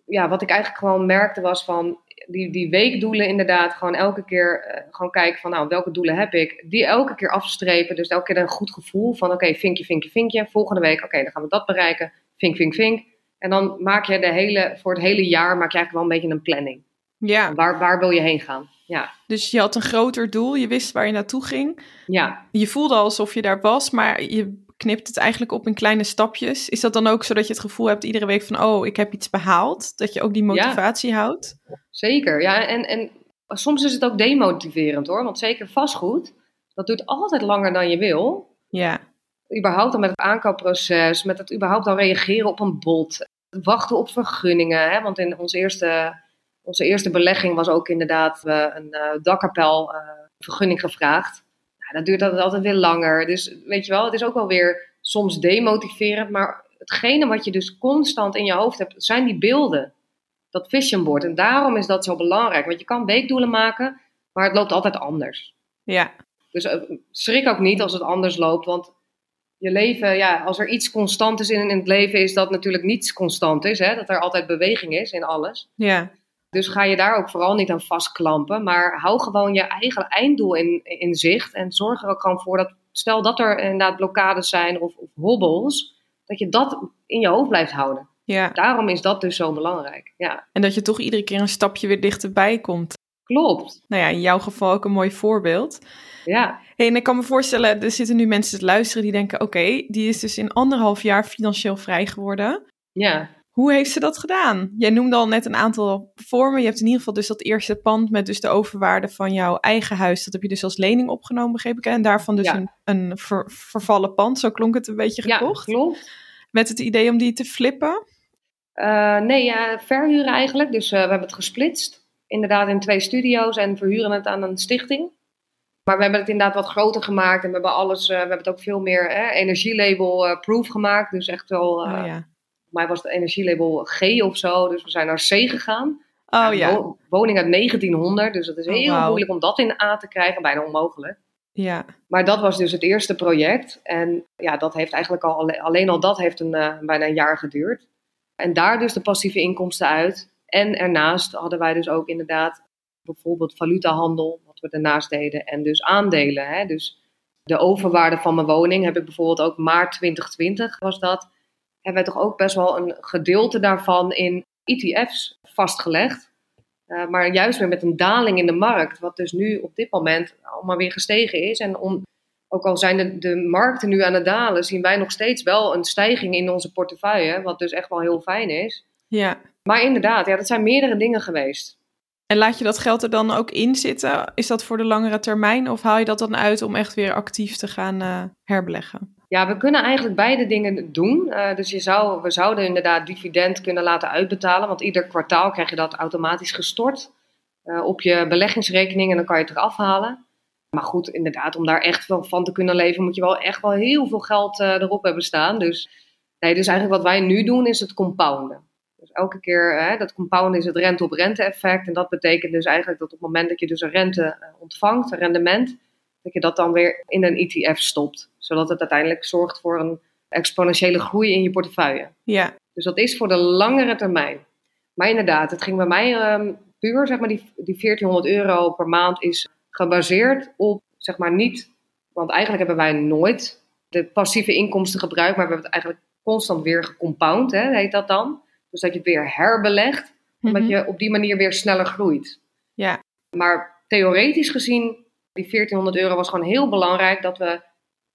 ja, wat ik eigenlijk gewoon merkte was van die, die weekdoelen inderdaad, gewoon elke keer eh, gewoon kijken van nou, welke doelen heb ik? Die elke keer afstrepen, dus elke keer een goed gevoel van oké, vinkje, vinkje, vinkje. Volgende week, oké, dan gaan we dat bereiken. Vink, vink, vink. En dan maak je de hele, voor het hele jaar maak je eigenlijk wel een beetje een planning. Ja, Waar, waar wil je heen gaan? Ja, dus je had een groter doel, je wist waar je naartoe ging. ja. Je voelde alsof je daar was, maar je knipt het eigenlijk op in kleine stapjes. Is dat dan ook zodat je het gevoel hebt iedere week van, oh, ik heb iets behaald? Dat je ook die motivatie houdt? Zeker, ja. En, en soms is het ook demotiverend hoor. Want zeker vastgoed, dat duurt altijd langer dan je wil. Ja, Überhaupt al met het aankoopproces, met het überhaupt al reageren op een bod. Wachten op vergunningen. Hè? Want in onze eerste, onze eerste belegging was ook inderdaad eh, een eh, dakkapel eh, vergunning gevraagd. Ja, dat duurt altijd, altijd weer langer. Dus weet je wel, het is ook wel weer soms demotiverend. Maar hetgene wat je dus constant in je hoofd hebt, zijn die beelden dat vision board. En daarom is dat zo belangrijk. Want je kan weekdoelen maken, maar het loopt altijd anders. ja, Dus schrik ook niet als het anders loopt. Want je leven, ja, als er iets constant is in, in het leven, is dat natuurlijk niets constant is. Hè? Dat er altijd beweging is in alles. ja. Dus ga je daar ook vooral niet aan vastklampen. Maar hou gewoon je eigen einddoel in, in zicht. En zorg er ook gewoon voor dat, stel dat er inderdaad blokkades zijn of, of hobbels, dat je dat in je hoofd blijft houden. ja. Daarom is dat dus zo belangrijk. Ja, En dat je toch iedere keer een stapje weer dichterbij komt. klopt. Nou ja, in jouw geval ook een mooi voorbeeld. Ja, Hey, en ik kan me voorstellen, er zitten nu mensen te luisteren die denken: oké, die is dus in anderhalf jaar financieel vrij geworden. ja. Hoe heeft ze dat gedaan? Jij noemde al net een aantal vormen. Je hebt in ieder geval dus dat eerste pand met dus de overwaarde van jouw eigen huis. Dat heb je dus als lening opgenomen, begreep ik. En daarvan dus Ja. een, een ver- vervallen pand. Zo klonk het een beetje ja gekocht. klopt. met het idee om die te flippen. Eh, nee, ja, verhuren eigenlijk. Dus eh, we hebben het gesplitst. Inderdaad in twee studio's en verhuren het aan een stichting. Maar we hebben het inderdaad wat groter gemaakt. En we hebben alles, eh, we hebben het ook veel meer hè, energielabel eh, proof gemaakt. Dus echt wel, oh ja. Mij was het energielabel G of zo. Dus we zijn naar C gegaan. Oh ja. wo- woning uit 1900. Dus dat is Oh, heel moeilijk om dat in A te krijgen. Bijna onmogelijk. Ja. Maar dat was dus het eerste project. En ja, dat heeft eigenlijk al, alle- alleen al dat heeft een, eh, bijna een jaar geduurd. En daar dus de passieve inkomsten uit. En ernaast hadden wij dus ook inderdaad bijvoorbeeld valutahandel, wat we daarnaast deden. En dus aandelen. Hè? Dus de overwaarde van mijn woning heb ik bijvoorbeeld ook maart 2020 was dat. Hebben wij toch ook best wel een gedeelte daarvan in ETF's vastgelegd. Eh, maar juist weer met een daling in de markt, wat dus nu op dit moment allemaal weer gestegen is. En om, ook al zijn de, de markten nu aan het dalen, zien wij nog steeds wel een stijging in onze portefeuille, wat dus echt wel heel fijn is. ja. Maar inderdaad, ja, dat zijn meerdere dingen geweest. En laat je dat geld er dan ook in zitten? Is dat voor de langere termijn? Of haal je dat dan uit om echt weer actief te gaan eh, herbeleggen? Ja, we kunnen eigenlijk beide dingen doen. Eh, dus je zou, we zouden inderdaad dividend kunnen laten uitbetalen, want ieder kwartaal krijg je dat automatisch gestort eh, op je beleggingsrekening en dan kan je het eraf halen. Maar goed, inderdaad, om daar echt van te kunnen leven, moet je wel echt wel heel veel geld eh, erop hebben staan. Dus, nee, dus eigenlijk wat wij nu doen is het compounden. Dus elke keer, hè, dat compounden is het rente-op-rente effect. En dat betekent dus eigenlijk dat op het moment dat je dus een rente ontvangt, een rendement, dat je dat dan weer in een ETF stopt. Zodat het uiteindelijk zorgt voor een exponentiële groei in je portefeuille. Ja, Dus dat is voor de langere termijn. Maar inderdaad, het ging bij mij ehm, puur, zeg maar, die, die 1400 euro per maand is gebaseerd op, zeg maar, niet... Want eigenlijk hebben wij nooit de passieve inkomsten gebruikt, maar we hebben het eigenlijk constant weer gecompound, hè, heet dat dan. Dus dat je het weer herbelegt, omdat Mhm. je op die manier weer sneller groeit. Ja, Maar theoretisch gezien, die 1400 euro was gewoon heel belangrijk dat, we,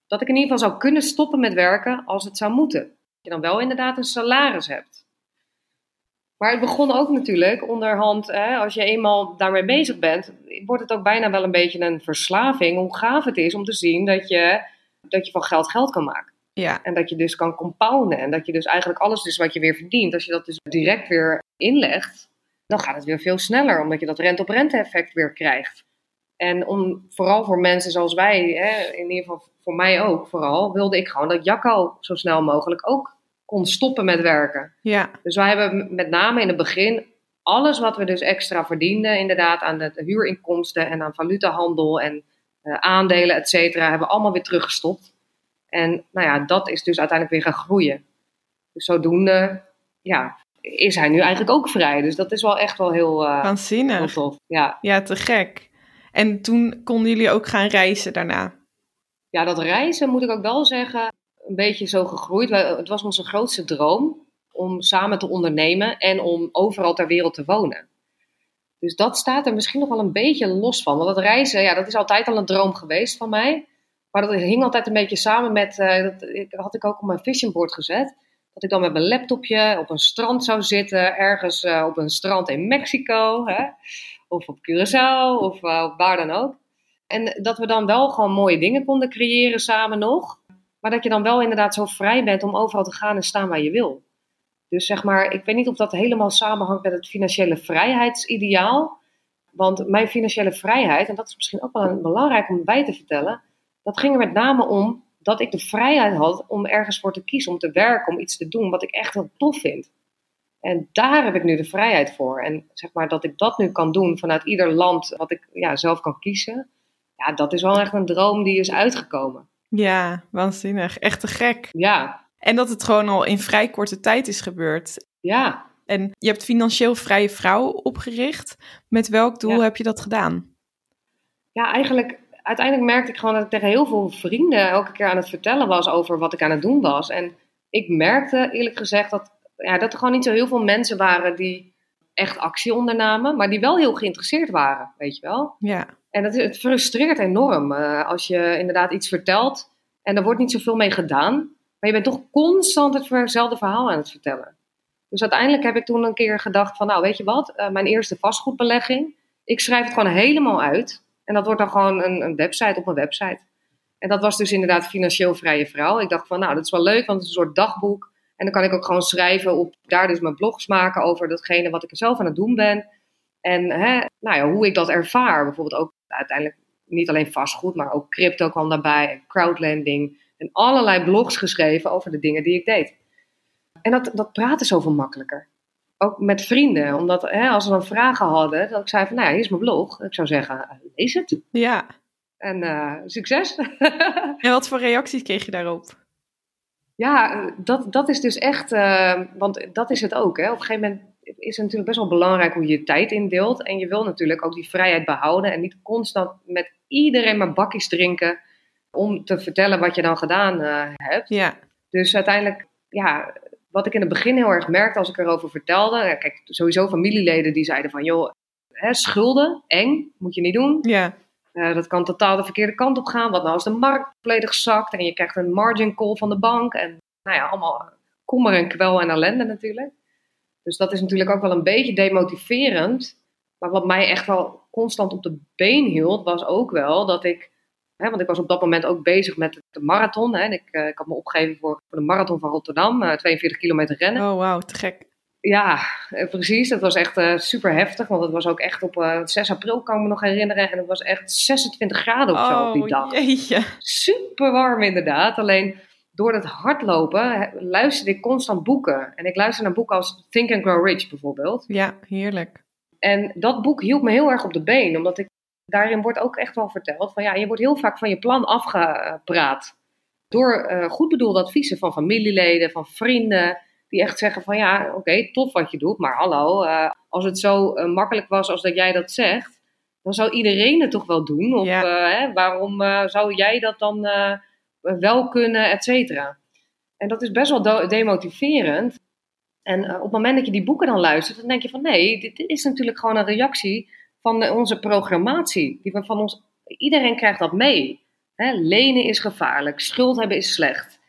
dat ik in ieder geval zou kunnen stoppen met werken als het zou moeten. Dat je dan wel inderdaad een salaris hebt. Maar het begon ook natuurlijk onderhand, hè, als je eenmaal daarmee bezig bent, wordt het ook bijna wel een beetje een verslaving. Hoe gaaf het is om te zien dat je, dat je van geld geld kan maken. ja, En dat je dus kan compounden. En dat je dus eigenlijk alles dus wat je weer verdient, als je dat dus direct weer inlegt, dan gaat het weer veel sneller. Omdat je dat rente-op-rente effect weer krijgt. En om, vooral voor mensen zoals wij, hè, in ieder geval voor mij ook vooral, wilde ik gewoon dat Jacco zo snel mogelijk ook kon stoppen met werken. ja, Dus wij hebben met name in het begin alles wat we dus extra verdienden, inderdaad aan de, huurinkomsten en aan valutahandel en eh, aandelen, et cetera, hebben we allemaal weer teruggestopt. En nou ja, dat is dus uiteindelijk weer gaan groeien. Dus zodoende, ja, is hij nu eigenlijk ook vrij. Dus dat is wel echt wel heel, tof. Ja. Ja, te gek. En toen konden jullie ook gaan reizen daarna. ja, dat reizen moet ik ook wel zeggen, een beetje zo gegroeid. Het was onze grootste droom om samen te ondernemen en om overal ter wereld te wonen. Dus dat staat er misschien nog wel een beetje los van. Want dat reizen, ja, dat is altijd al een droom geweest van mij. Maar dat hing altijd een beetje samen met, eh, dat had ik ook op mijn vision board gezet. Dat ik dan met mijn laptopje op een strand zou zitten, ergens eh, op een strand in Mexico, hè? Of op Curaçao, of eh, waar dan ook. En dat we dan wel gewoon mooie dingen konden creëren samen nog. Maar dat je dan wel inderdaad zo vrij bent om overal te gaan en staan waar je wil. Dus zeg maar, ik weet niet of dat helemaal samenhangt met het financiële vrijheidsideaal. Want mijn financiële vrijheid, en dat is misschien ook wel belangrijk om bij te vertellen, dat ging er met name om dat ik de vrijheid had om ergens voor te kiezen, om te werken, om iets te doen wat ik echt heel tof vind. En daar heb ik nu de vrijheid voor. En zeg maar dat ik dat nu kan doen vanuit ieder land wat ik ja, zelf kan kiezen. Ja, dat is wel echt een droom die is uitgekomen. Ja, waanzinnig. Echt te gek. Ja, En dat het gewoon al in vrij korte tijd is gebeurd. ja. En je hebt Financieel Vrije Vrouw opgericht. Met welk doel Ja. heb je dat gedaan? Ja, eigenlijk, uiteindelijk merkte ik gewoon dat ik tegen heel veel vrienden elke keer aan het vertellen was over wat ik aan het doen was. En ik merkte eerlijk gezegd dat, ja, dat er gewoon niet zo heel veel mensen waren die echt actie ondernamen, maar die wel heel geïnteresseerd waren, weet je wel. Ja, En dat, het frustreert enorm eh, als je inderdaad iets vertelt en er wordt niet zoveel mee gedaan, maar je bent toch constant hetzelfde verhaal aan het vertellen. Dus uiteindelijk heb ik toen een keer gedacht van, nou weet je wat, eh, mijn eerste vastgoedbelegging, ik schrijf het gewoon helemaal uit. En dat wordt dan gewoon een, een website op een website. En dat was dus inderdaad Financieel Vrije Vrouw. Ik dacht van, nou dat is wel leuk, want het is een soort dagboek. En dan kan ik ook gewoon schrijven op, daar dus mijn blogs maken over datgene wat ik er zelf aan het doen ben. En hè, nou ja, hoe ik dat ervaar. Bijvoorbeeld ook uiteindelijk niet alleen vastgoed, maar ook crypto kwam daarbij. En crowdlending. En allerlei blogs geschreven over de dingen die ik deed. En dat, dat praten zoveel makkelijker. Ook met vrienden. Omdat hè, als ze dan vragen hadden, dat ik zei van, nou ja, hier is mijn blog. Ik zou zeggen, eh, lees het. ja. En eh, succes. [LAUGHS] En wat voor reacties kreeg je daarop? Ja, eh, dat, dat is dus echt, eh, want dat is het ook. Hè. Op een gegeven moment is het natuurlijk best wel belangrijk hoe je je tijd indeelt. En je wil natuurlijk ook die vrijheid behouden en niet constant met iedereen maar bakjes drinken om te vertellen wat je dan gedaan eh, hebt. Ja, Dus uiteindelijk, ja, wat ik in het begin heel erg merkte als ik erover vertelde. Kijk, sowieso familieleden die zeiden van, joh, hè, schulden, eng, moet je niet doen. ja, Eh, dat kan totaal de verkeerde kant op gaan. Wat nou als de markt volledig zakt en je krijgt een margin call van de bank. En nou ja, allemaal kommer en kwel en ellende natuurlijk. Dus dat is natuurlijk ook wel een beetje demotiverend. Maar wat mij echt wel constant op de been hield, was ook wel dat ik... Hè, want ik was op dat moment ook bezig met de marathon. Hè, en ik, eh, ik had me opgegeven voor, voor de marathon van Rotterdam. eh, 42 kilometer rennen. oh wauw, te gek. Ja, eh, precies. Dat was echt eh, super heftig. Want het was ook echt op eh, 6 april, kan ik me nog herinneren. En het was echt 26 graden of zo op die Oh dag. jeetje. Super warm inderdaad. Alleen door het hardlopen luisterde ik constant boeken. En ik luisterde naar boeken als Think and Grow Rich bijvoorbeeld. Ja, heerlijk. En dat boek hield me heel erg op de been. Omdat ik, daarin wordt ook echt wel verteld van ja, je wordt heel vaak van je plan afgepraat. Door eh, goed bedoelde adviezen van familieleden, van vrienden. Die echt zeggen van ja, oké, tof wat je doet, maar hallo, uh, als het zo uh, makkelijk was als dat jij dat zegt, dan zou iedereen het toch wel doen? Of Ja. uh, hè, waarom zou jij dat dan wel kunnen, et cetera? En dat is best wel demotiverend. En op het moment dat je die boeken dan luistert, dan denk je van nee, dit is natuurlijk gewoon een reactie van onze programmatie. Die van ons, iedereen krijgt dat mee. Hè, lenen is gevaarlijk, schuld hebben is slecht.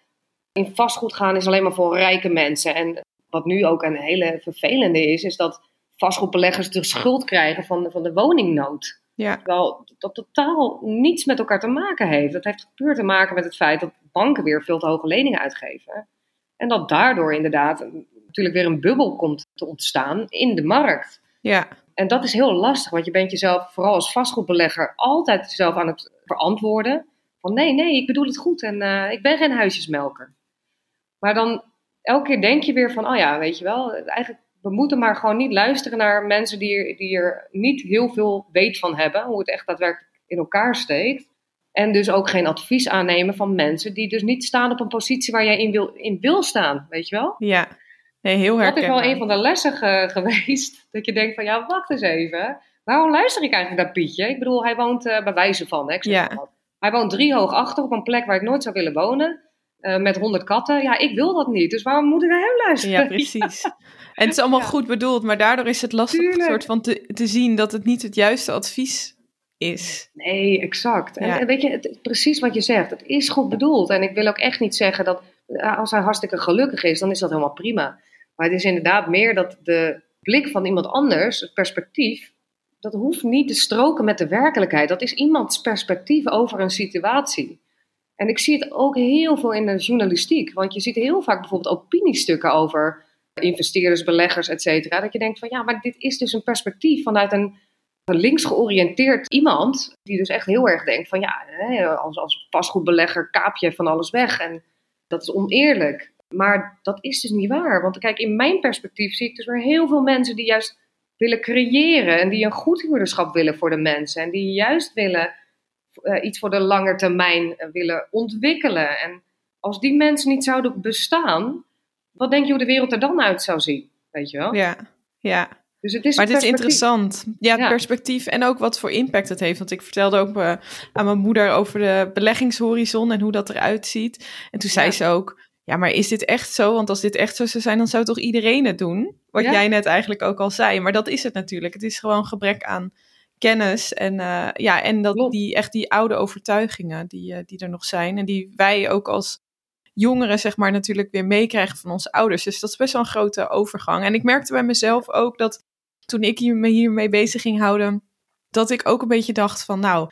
In vastgoed gaan is alleen maar voor rijke mensen. En wat nu ook een hele vervelende is, is dat vastgoedbeleggers de schuld krijgen van, de- van de woningnood. Ja, Terwijl dat totaal niets met elkaar te maken heeft. Dat heeft puur te maken met het feit dat banken weer veel te hoge leningen uitgeven. En dat daardoor inderdaad natuurlijk weer een bubbel komt te ontstaan in de markt. ja, En dat is heel lastig, want je bent jezelf, vooral als vastgoedbelegger, altijd jezelf aan het verantwoorden. Van nee, nee, ik bedoel het goed en eh, ik ben geen huisjesmelker. Maar dan elke keer denk je weer van, oh ja, weet je wel, eigenlijk, we moeten maar gewoon niet luisteren naar mensen die er, die er niet heel veel weet van hebben, hoe het echt daadwerkelijk in elkaar steekt. En dus ook geen advies aannemen van mensen die dus niet staan op een positie waar jij in wil, in wil staan, weet je wel? ja. Nee, heel Dat is herkenbaar. wel een van de lessen ge- [LAUGHS] geweest. Dat je denkt van, ja, wacht eens even. Waarom luister ik eigenlijk naar Pietje? Ik bedoel, hij woont eh, bij wijze van, hè, ik zeg Ja. Hij woont drie hoog achter op een plek waar ik nooit zou willen wonen. Eh, met honderd katten. Ja, ik wil dat niet. Dus waarom moet ik naar hem luisteren? Ja, precies. En het is allemaal Ja. goed bedoeld, maar daardoor is het lastig Tuurlijk. soort van te, te zien dat het niet het juiste advies is. Nee, exact. Ja. en weet je, het, precies wat je zegt. Het is goed bedoeld. En ik wil ook echt niet zeggen dat eh, als hij hartstikke gelukkig is, dan is dat helemaal prima. Maar het is inderdaad meer dat de blik van iemand anders, het perspectief, dat hoeft niet te stroken met de werkelijkheid. Dat is iemands perspectief over een situatie. En ik zie het ook heel veel in de journalistiek. Want je ziet heel vaak bijvoorbeeld opiniestukken over investeerders, beleggers, et cetera. Dat je denkt van ja, maar dit is dus een perspectief vanuit een links georiënteerd iemand. Die dus echt heel erg denkt van ja, als, als kaap je van alles weg. En dat is oneerlijk. Maar dat is dus niet waar. Want kijk, in mijn perspectief zie ik dus weer heel veel mensen die juist willen creëren. En die een goed huurderschap willen voor de mensen. En die juist willen uh, iets voor de lange termijn uh, willen ontwikkelen. En als die mensen niet zouden bestaan, wat denk je hoe de wereld er dan uit zou zien? Weet je wel? Ja, ja. Dus het is maar het is interessant. Ja, het Ja. perspectief en ook wat voor impact het heeft. Want ik vertelde ook eh, aan mijn moeder over de beleggingshorizon en hoe dat eruit ziet. En toen zei Ja. ze ook, ja, maar is dit echt zo? Want als dit echt zo zou zijn, dan zou toch iedereen het doen? Wat Ja. jij net eigenlijk ook al zei. Maar dat is het natuurlijk. Het is gewoon gebrek aan kennis en, eh, ja, en dat Klopt. die, echt die oude overtuigingen die, eh, die er nog zijn. En die wij ook als jongeren zeg maar natuurlijk weer meekrijgen van onze ouders. Dus dat is best wel een grote overgang. En ik merkte bij mezelf ook dat toen ik me hiermee bezig ging houden, dat ik ook een beetje dacht van nou,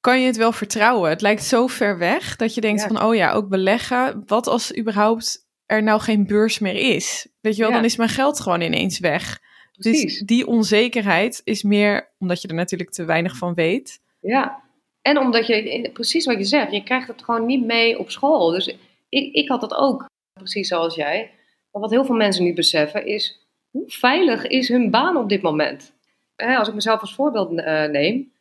kan je het wel vertrouwen? Het lijkt zo ver weg dat je denkt Ja. van oh ja, ook beleggen. Wat als überhaupt er nou geen beurs meer is? Weet je wel, Ja. dan is mijn geld gewoon ineens weg. Precies. Dus die onzekerheid is meer omdat je er natuurlijk te weinig van weet. Ja, en omdat je, precies wat je zegt, je krijgt het gewoon niet mee op school. Dus ik, ik had dat ook, precies zoals jij. Maar wat heel veel mensen niet beseffen is, hoe veilig is hun baan op dit moment? Als ik mezelf als voorbeeld eh, neem.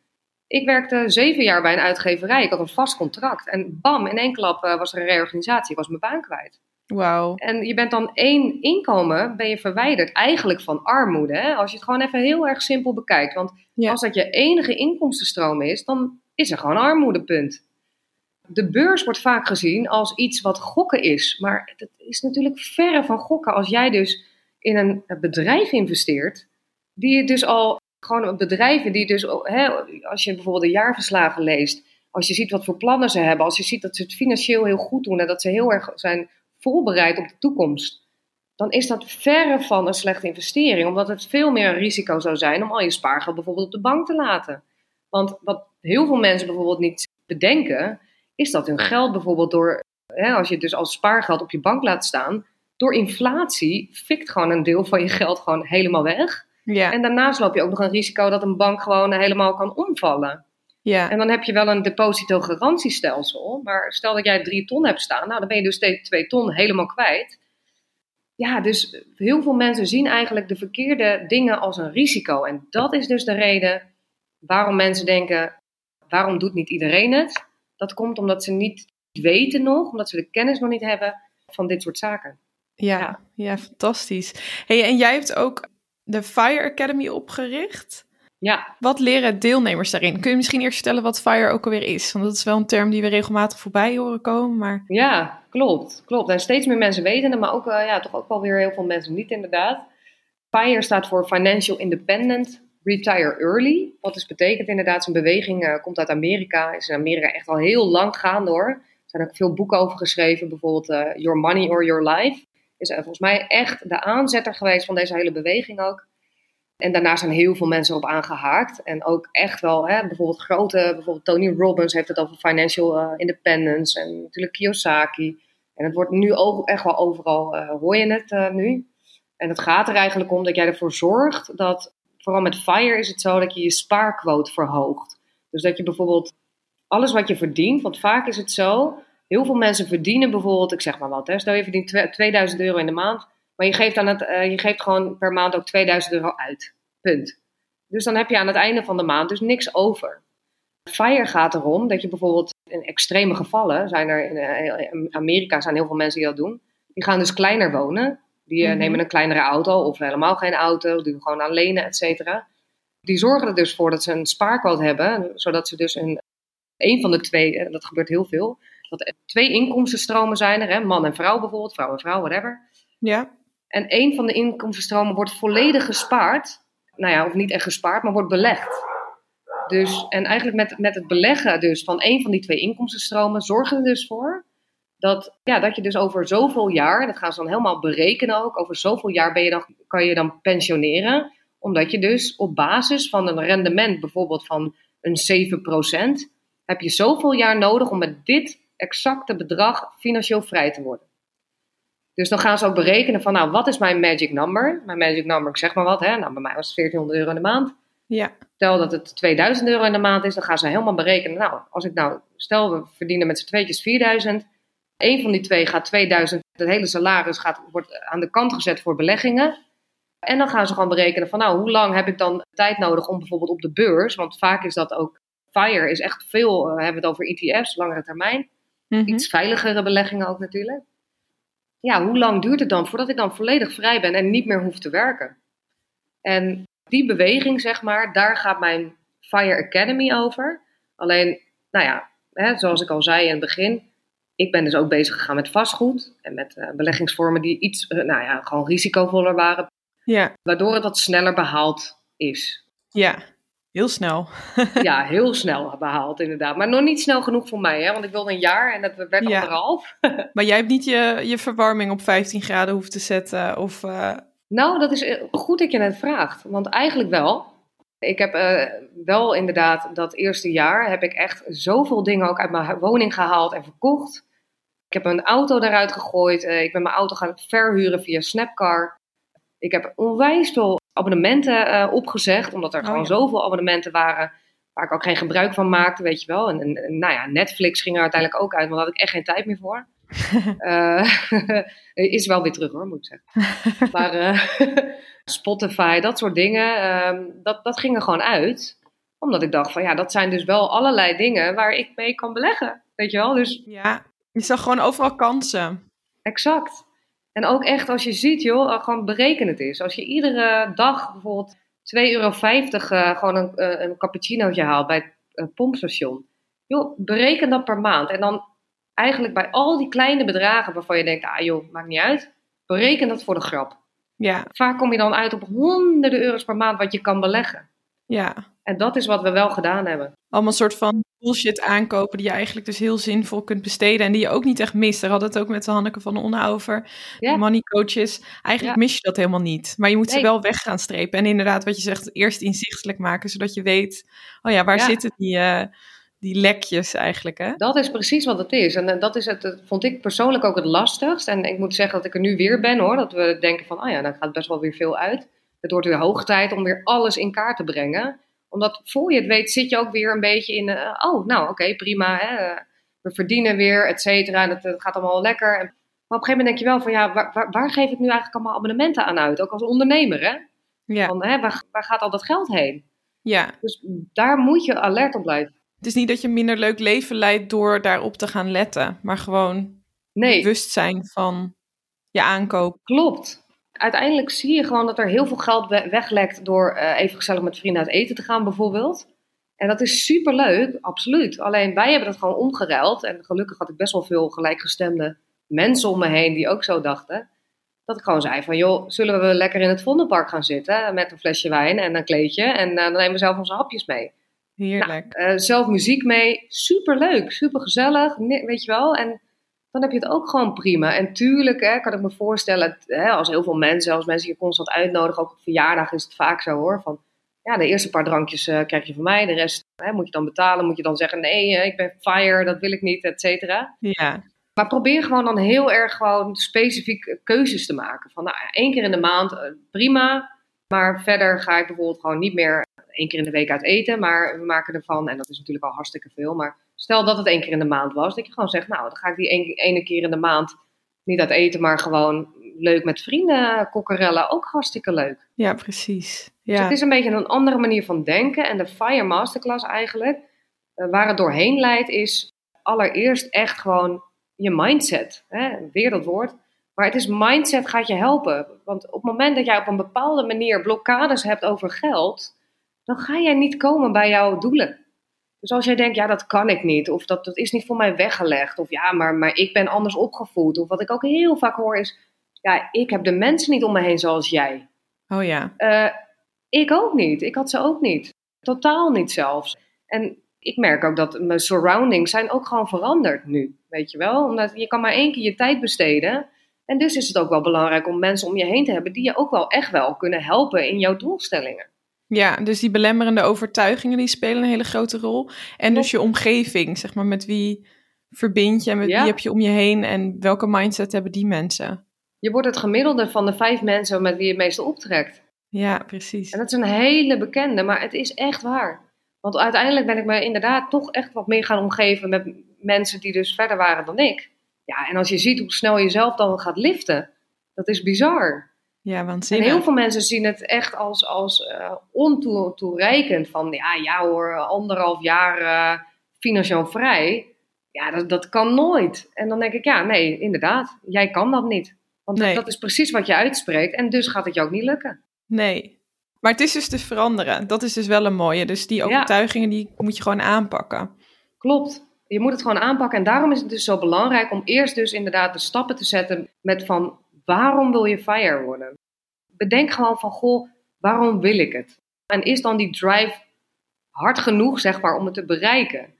Ik werkte zeven jaar bij een uitgeverij, ik had een vast contract. En bam, in één klap eh, was er een reorganisatie, ik was mijn baan kwijt. Wauw. En je bent dan één inkomen, ben je verwijderd eigenlijk van armoede. Hè? Als je het gewoon even heel erg simpel bekijkt. Want Ja. als dat je enige inkomstenstroom is, dan is er gewoon armoede, punt. De beurs wordt vaak gezien als iets wat gokken is. Maar het is natuurlijk verre van gokken als jij dus in een bedrijf investeert. Die je dus al, gewoon bedrijven die dus, hè, als je bijvoorbeeld de jaarverslagen leest. Als je ziet wat voor plannen ze hebben. Als je ziet dat ze het financieel heel goed doen en dat ze heel erg zijn voorbereid op de toekomst, dan is dat verre van een slechte investering, omdat het veel meer een risico zou zijn om al je spaargeld bijvoorbeeld op de bank te laten. Want wat heel veel mensen bijvoorbeeld niet bedenken, is dat hun geld bijvoorbeeld door, hè, als je het dus als spaargeld op je bank laat staan, door inflatie fikt gewoon een deel van je geld gewoon helemaal weg. Ja, En daarnaast loop je ook nog een risico dat een bank gewoon helemaal kan omvallen. Ja, En dan heb je wel een depositogarantiestelsel. Maar stel dat jij drie ton hebt staan, nou dan ben je dus steeds twee ton helemaal kwijt. Ja, dus heel veel mensen zien eigenlijk de verkeerde dingen als een risico. En dat is dus de reden waarom mensen denken, waarom doet niet iedereen het? Dat komt omdat ze niet weten nog, omdat ze de kennis nog niet hebben van dit soort zaken. Ja, ja. fantastisch. Hey, en jij hebt ook de Fire Academy opgericht. Ja. Wat leren deelnemers daarin? Kun je misschien eerst vertellen wat FIRE ook alweer is? Want dat is wel een term die we regelmatig voorbij horen komen. Maar... Ja, klopt. klopt. En steeds meer mensen weten het, maar ook, uh, ja, toch ook wel weer heel veel mensen niet inderdaad. FIRE staat voor Financial Independent Retire Early. Wat dus betekent inderdaad, zo'n beweging uh, komt uit Amerika. Is in Amerika echt al heel lang gaande hoor. Er zijn ook veel boeken over geschreven. Bijvoorbeeld uh, Your Money or Your Life. Is volgens mij echt de aanzetter geweest van deze hele beweging ook. En daarna zijn heel veel mensen op aangehaakt. En ook echt wel, hè, bijvoorbeeld grote, bijvoorbeeld Tony Robbins heeft het over financial uh, independence. En natuurlijk Kiyosaki. En het wordt nu ook echt wel overal, uh, hoor je het uh, nu. En het gaat er eigenlijk om dat jij ervoor zorgt dat, vooral met FIRE is het zo dat je je spaarquote verhoogt. Dus dat je bijvoorbeeld alles wat je verdient, want vaak is het zo, heel veel mensen verdienen bijvoorbeeld, ik zeg maar wat, hè, stel je verdient 2000 euro in de maand. Maar je geeft, aan het, uh, je geeft gewoon per maand ook 2000 euro uit. Punt. Dus dan heb je aan het einde van de maand dus niks over. FIRE gaat erom dat je bijvoorbeeld in extreme gevallen, zijn er in Amerika zijn heel veel mensen die dat doen, die gaan dus kleiner wonen. Die mm-hmm. nemen een kleinere auto of helemaal geen auto, die gewoon aan lenen, et cetera. Die zorgen er dus voor dat ze een spaarquote hebben, zodat ze dus een, een van de twee, dat gebeurt heel veel, dat er twee inkomstenstromen zijn er, hè, man en vrouw bijvoorbeeld, vrouw en vrouw, whatever. Ja. En één van de inkomstenstromen wordt volledig gespaard. Nou ja, of niet echt gespaard, maar wordt belegd. Dus, en eigenlijk met, met het beleggen dus van één van die twee inkomstenstromen zorgen er dus voor dat, ja, dat je dus over zoveel jaar, dat gaan ze dan helemaal berekenen ook, over zoveel jaar ben je dan, kan je dan pensioneren. Omdat je dus op basis van een rendement bijvoorbeeld van een 7%, heb je zoveel jaar nodig om met dit exacte bedrag financieel vrij te worden. Dus dan gaan ze ook berekenen van, nou, wat is mijn magic number? Mijn magic number, ik zeg maar wat, hè? Nou, bij mij was het 1400 euro in de maand. Ja. Stel dat het 2000 euro in de maand is, dan gaan ze helemaal berekenen. Nou, als ik nou, stel we verdienen met z'n tweetjes 4000. Eén van die twee gaat 2000, het hele salaris gaat, wordt aan de kant gezet voor beleggingen. En dan gaan ze gewoon berekenen van, nou, hoe lang heb ik dan tijd nodig om bijvoorbeeld op de beurs, want vaak is dat ook, FIRE is echt veel, uh, we hebben het over ETF's, langere termijn. Mhm. Iets veiligere beleggingen ook natuurlijk ja, hoe lang duurt het dan voordat ik dan volledig vrij ben en niet meer hoef te werken? En die beweging, zeg maar, daar gaat mijn Fire Academy over. Alleen, nou ja, hè, zoals ik al zei in het begin, ik ben dus ook bezig gegaan met vastgoed en met uh, beleggingsvormen die iets, uh, nou ja, gewoon risicovoller waren. Ja. Waardoor het wat sneller behaald is. Ja, heel snel. [LAUGHS] ja, heel snel behaald inderdaad. Maar nog niet snel genoeg voor mij, hè? want ik wilde een jaar en dat werd Ja. anderhalf. [LAUGHS] Maar jij hebt niet je, je verwarming op 15 graden hoeven te zetten? Of, eh, Nou, dat is eh, goed dat je het vraagt. Want eigenlijk wel. Ik heb eh, wel inderdaad dat eerste jaar heb ik echt zoveel dingen ook uit mijn woning gehaald en verkocht. Ik heb een auto eruit gegooid. Ik ben mijn auto gaan verhuren via Snapcar. Ik heb onwijs veel abonnementen eh, opgezegd, omdat er Oh, gewoon ja. zoveel abonnementen waren waar ik ook geen gebruik van maakte, weet je wel. En, en, en, nou ja, Netflix ging er uiteindelijk ook uit, want daar had ik echt geen tijd meer voor. [LAUGHS] Eh, [LAUGHS] is wel weer terug hoor, moet ik zeggen. [LAUGHS] Maar eh, Spotify, dat soort dingen, ehm, dat, dat ging er gewoon uit. Omdat ik dacht van ja, dat zijn dus wel allerlei dingen waar ik mee kan beleggen. Weet je wel, dus ja, je zag gewoon overal kansen. exact. En ook echt als je ziet, joh, eh, gewoon bereken het is. Als je iedere dag bijvoorbeeld 2,50 euro eh, gewoon een, eh, een cappuccinootje haalt bij het pompstation. Joh, bereken dat per maand. En dan eigenlijk bij al die kleine bedragen waarvan je denkt, ah joh, maakt niet uit. Bereken dat voor de grap. Ja, Vaak kom je dan uit op honderden euro's per maand wat je kan beleggen. ja. En dat is wat we wel gedaan hebben. Allemaal een soort van bullshit aankopen die je eigenlijk dus heel zinvol kunt besteden. En die je ook niet echt mist. Daar hadden we het ook met de Hanneke van de Onne over. De money coaches. Eigenlijk Ja. mis je dat helemaal niet. Maar je moet ze wel weg gaan strepen. En inderdaad, wat je zegt, eerst inzichtelijk maken. Zodat je weet, oh ja, waar Ja. zitten die, eh, die lekjes eigenlijk, hè? Dat is precies wat het is. En eh, dat is het, dat vond ik persoonlijk ook het lastigst. En ik moet zeggen dat ik er nu weer ben hoor. Dat we denken van, oh ja, dan gaat best wel weer veel uit. Het wordt weer hoog tijd om weer alles in kaart te brengen. Omdat voor je het weet zit je ook weer een beetje in, eh, oh nou oké, prima. Hè? eh, We verdienen weer, et cetera. En het, het gaat allemaal lekker. En, maar op een gegeven moment denk je wel van, ja, waar, waar, waar geef ik nu eigenlijk allemaal abonnementen aan uit? Ook als ondernemer, hè? Ja, Van, hè waar, waar gaat al dat geld heen? ja. Dus daar moet je alert op blijven. Het is niet dat je een minder leuk leven leidt door daarop te gaan letten. Maar gewoon Nee, bewust zijn van je aankoop. Klopt. Uiteindelijk zie je gewoon dat er heel veel geld weglekt door uh, even gezellig met vrienden uit eten te gaan bijvoorbeeld. En dat is super leuk, absoluut. Alleen wij hebben dat gewoon omgeruild. En gelukkig had ik best wel veel gelijkgestemde mensen om me heen die ook zo dachten. Dat ik gewoon zei van, joh, zullen we lekker in het Vondelpark gaan zitten met een flesje wijn en een kleedje. En uh, dan nemen we zelf onze hapjes mee. Heerlijk. Nou, uh, zelf muziek mee, super leuk, super gezellig, weet je wel. En dan heb je het ook gewoon prima. En tuurlijk hè, kan ik me voorstellen, hè, als heel veel mensen, als mensen je constant uitnodigen, ook op verjaardag is het vaak zo hoor, van ja, de eerste paar drankjes uh, krijg je van mij, de rest hè, moet je dan betalen, moet je dan zeggen nee, ik ben fire, dat wil ik niet, et cetera. Ja. Maar probeer gewoon dan heel erg gewoon specifiek keuzes te maken. Van nou, één keer in de maand, prima. Maar verder ga ik bijvoorbeeld gewoon niet meer één keer in de week uit eten. Maar we maken ervan, en dat is natuurlijk al hartstikke veel. Maar stel dat het één keer in de maand was. Dat je gewoon zegt, nou dan ga ik die ene keer in de maand niet uit eten. Maar gewoon leuk met vrienden kokkerellen. Ook hartstikke leuk. Ja, precies. Ja. Dus het is een beetje een andere manier van denken. En de Fire Masterclass eigenlijk, waar het doorheen leidt, is allereerst echt gewoon je mindset. Hè? Weer dat woord. Maar het is mindset gaat je helpen. Want op het moment dat jij op een bepaalde manier blokkades hebt over geld, dan ga jij niet komen bij jouw doelen. Dus als jij denkt, ja, dat kan ik niet, of dat, dat is niet voor mij weggelegd, of ja, maar, maar ik ben anders opgevoed, of wat ik ook heel vaak hoor is, ja, ik heb de mensen niet om me heen zoals jij. Oh ja. Uh, ik ook niet. Ik had ze ook niet. Totaal niet zelfs. En ik merk ook dat mijn surroundings zijn ook gewoon veranderd nu. Weet je wel? Omdat je kan maar één keer je tijd besteden. En dus is het ook wel belangrijk om mensen om je heen te hebben die je ook wel echt wel kunnen helpen in jouw doelstellingen. Ja, dus die belemmerende overtuigingen die spelen een hele grote rol. En dus je omgeving, zeg maar, met wie verbind je, met wie heb je om je heen en welke mindset hebben die mensen? Je wordt het gemiddelde van de vijf mensen met wie je het meeste optrekt. Ja, precies. En dat is een hele bekende, maar het is echt waar. Want uiteindelijk ben ik me inderdaad toch echt wat meer gaan omgeven met mensen die dus verder waren dan ik. Ja, en als je ziet hoe snel je zelf dan gaat liften, dat is bizar. Ja, waanzinnig. En heel veel mensen zien het echt als, als uh, ontoereikend. Van ja, ja hoor, anderhalf jaar uh, financieel vrij. Ja, dat, dat kan nooit. En dan denk ik, ja, nee, inderdaad, jij kan dat niet. Want nee. dat is precies wat je uitspreekt en dus gaat het je ook niet lukken. Nee, maar het is dus te veranderen. Dat is dus wel een mooie. Dus die overtuigingen die moet je gewoon aanpakken. Klopt. Je moet het gewoon aanpakken. En daarom is het dus zo belangrijk om eerst dus inderdaad de stappen te zetten met van waarom wil je fire worden? Bedenk gewoon van goh, waarom wil ik het? En is dan die drive hard genoeg, zeg maar, om het te bereiken?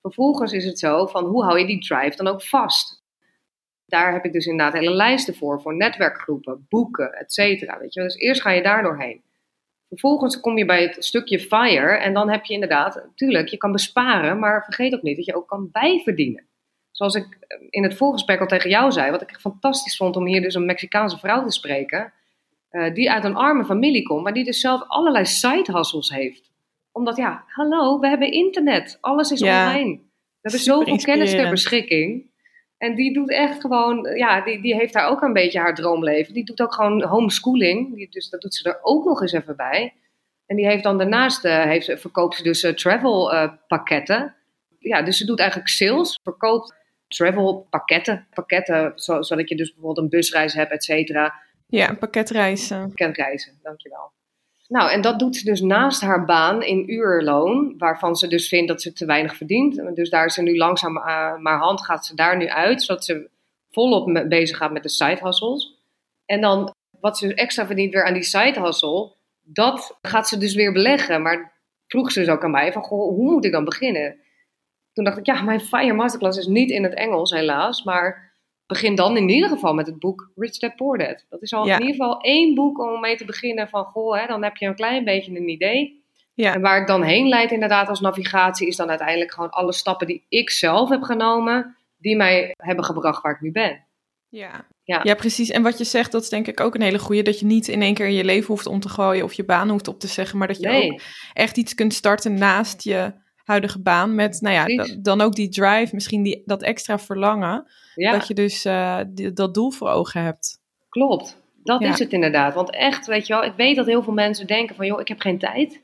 Vervolgens is het zo van hoe hou je die drive dan ook vast? Daar heb ik dus inderdaad hele lijsten voor, voor netwerkgroepen, boeken, et cetera. Weet je? Dus eerst ga je daar doorheen. Vervolgens kom je bij het stukje fire en dan heb je inderdaad, natuurlijk, je kan besparen, maar vergeet ook niet dat je ook kan bijverdienen. Zoals ik in het voorgesprek al tegen jou zei, wat ik fantastisch vond om hier dus een Mexicaanse vrouw te spreken, uh, die uit een arme familie komt, maar die dus zelf allerlei side hustles heeft. Omdat ja, hallo, we hebben internet, alles is Ja, online. We hebben zoveel kennis ter beschikking. En die doet echt gewoon, ja, die, die heeft daar ook een beetje haar droomleven. Die doet ook gewoon homeschooling. Die, dus dat doet ze er ook nog eens even bij. En die heeft dan daarnaast, eh, heeft, verkoopt ze dus eh, travel eh, pakketten. Ja, dus ze doet eigenlijk sales, verkoopt travel pakketten. Pakketten, zo, zodat je dus bijvoorbeeld een busreis hebt, et cetera. Ja, een pakketreizen. Paketreizen, dankjewel. Nou, en dat doet ze dus naast haar baan in uurloon, waarvan ze dus vindt dat ze te weinig verdient. Dus daar is ze nu langzaam uh, maar hand gaat ze daar nu uit, zodat ze volop me- bezig gaat met de side hustles. En dan wat ze extra verdient weer aan die side hustle, dat gaat ze dus weer beleggen. Maar vroeg ze dus ook aan mij van, goh, hoe moet ik dan beginnen? Toen dacht ik, ja, mijn Fire Masterclass is niet in het Engels helaas, maar begin dan in ieder geval met het boek Rich Dad Poor Dad. Dat is al Ja. in ieder geval één boek om mee te beginnen van, goh, hè, dan heb je een klein beetje een idee. Ja. En waar ik dan heen leid inderdaad als navigatie, is dan uiteindelijk gewoon alle stappen die ik zelf heb genomen, die mij hebben gebracht waar ik nu ben. Ja. Ja. ja, precies. En wat je zegt, dat is denk ik ook een hele goeie. Dat je niet in één keer je leven hoeft om te gooien of je baan hoeft op te zeggen. Maar dat je Nee, ook echt iets kunt starten naast je huidige baan. Met, nou ja, dan ook die drive, misschien die, dat extra verlangen. ja, Dat je dus eh, die- dat doel voor ogen hebt. klopt. Dat Ja. is het inderdaad. Want echt, weet je wel, ik weet dat heel veel mensen denken van, joh, ik heb geen tijd.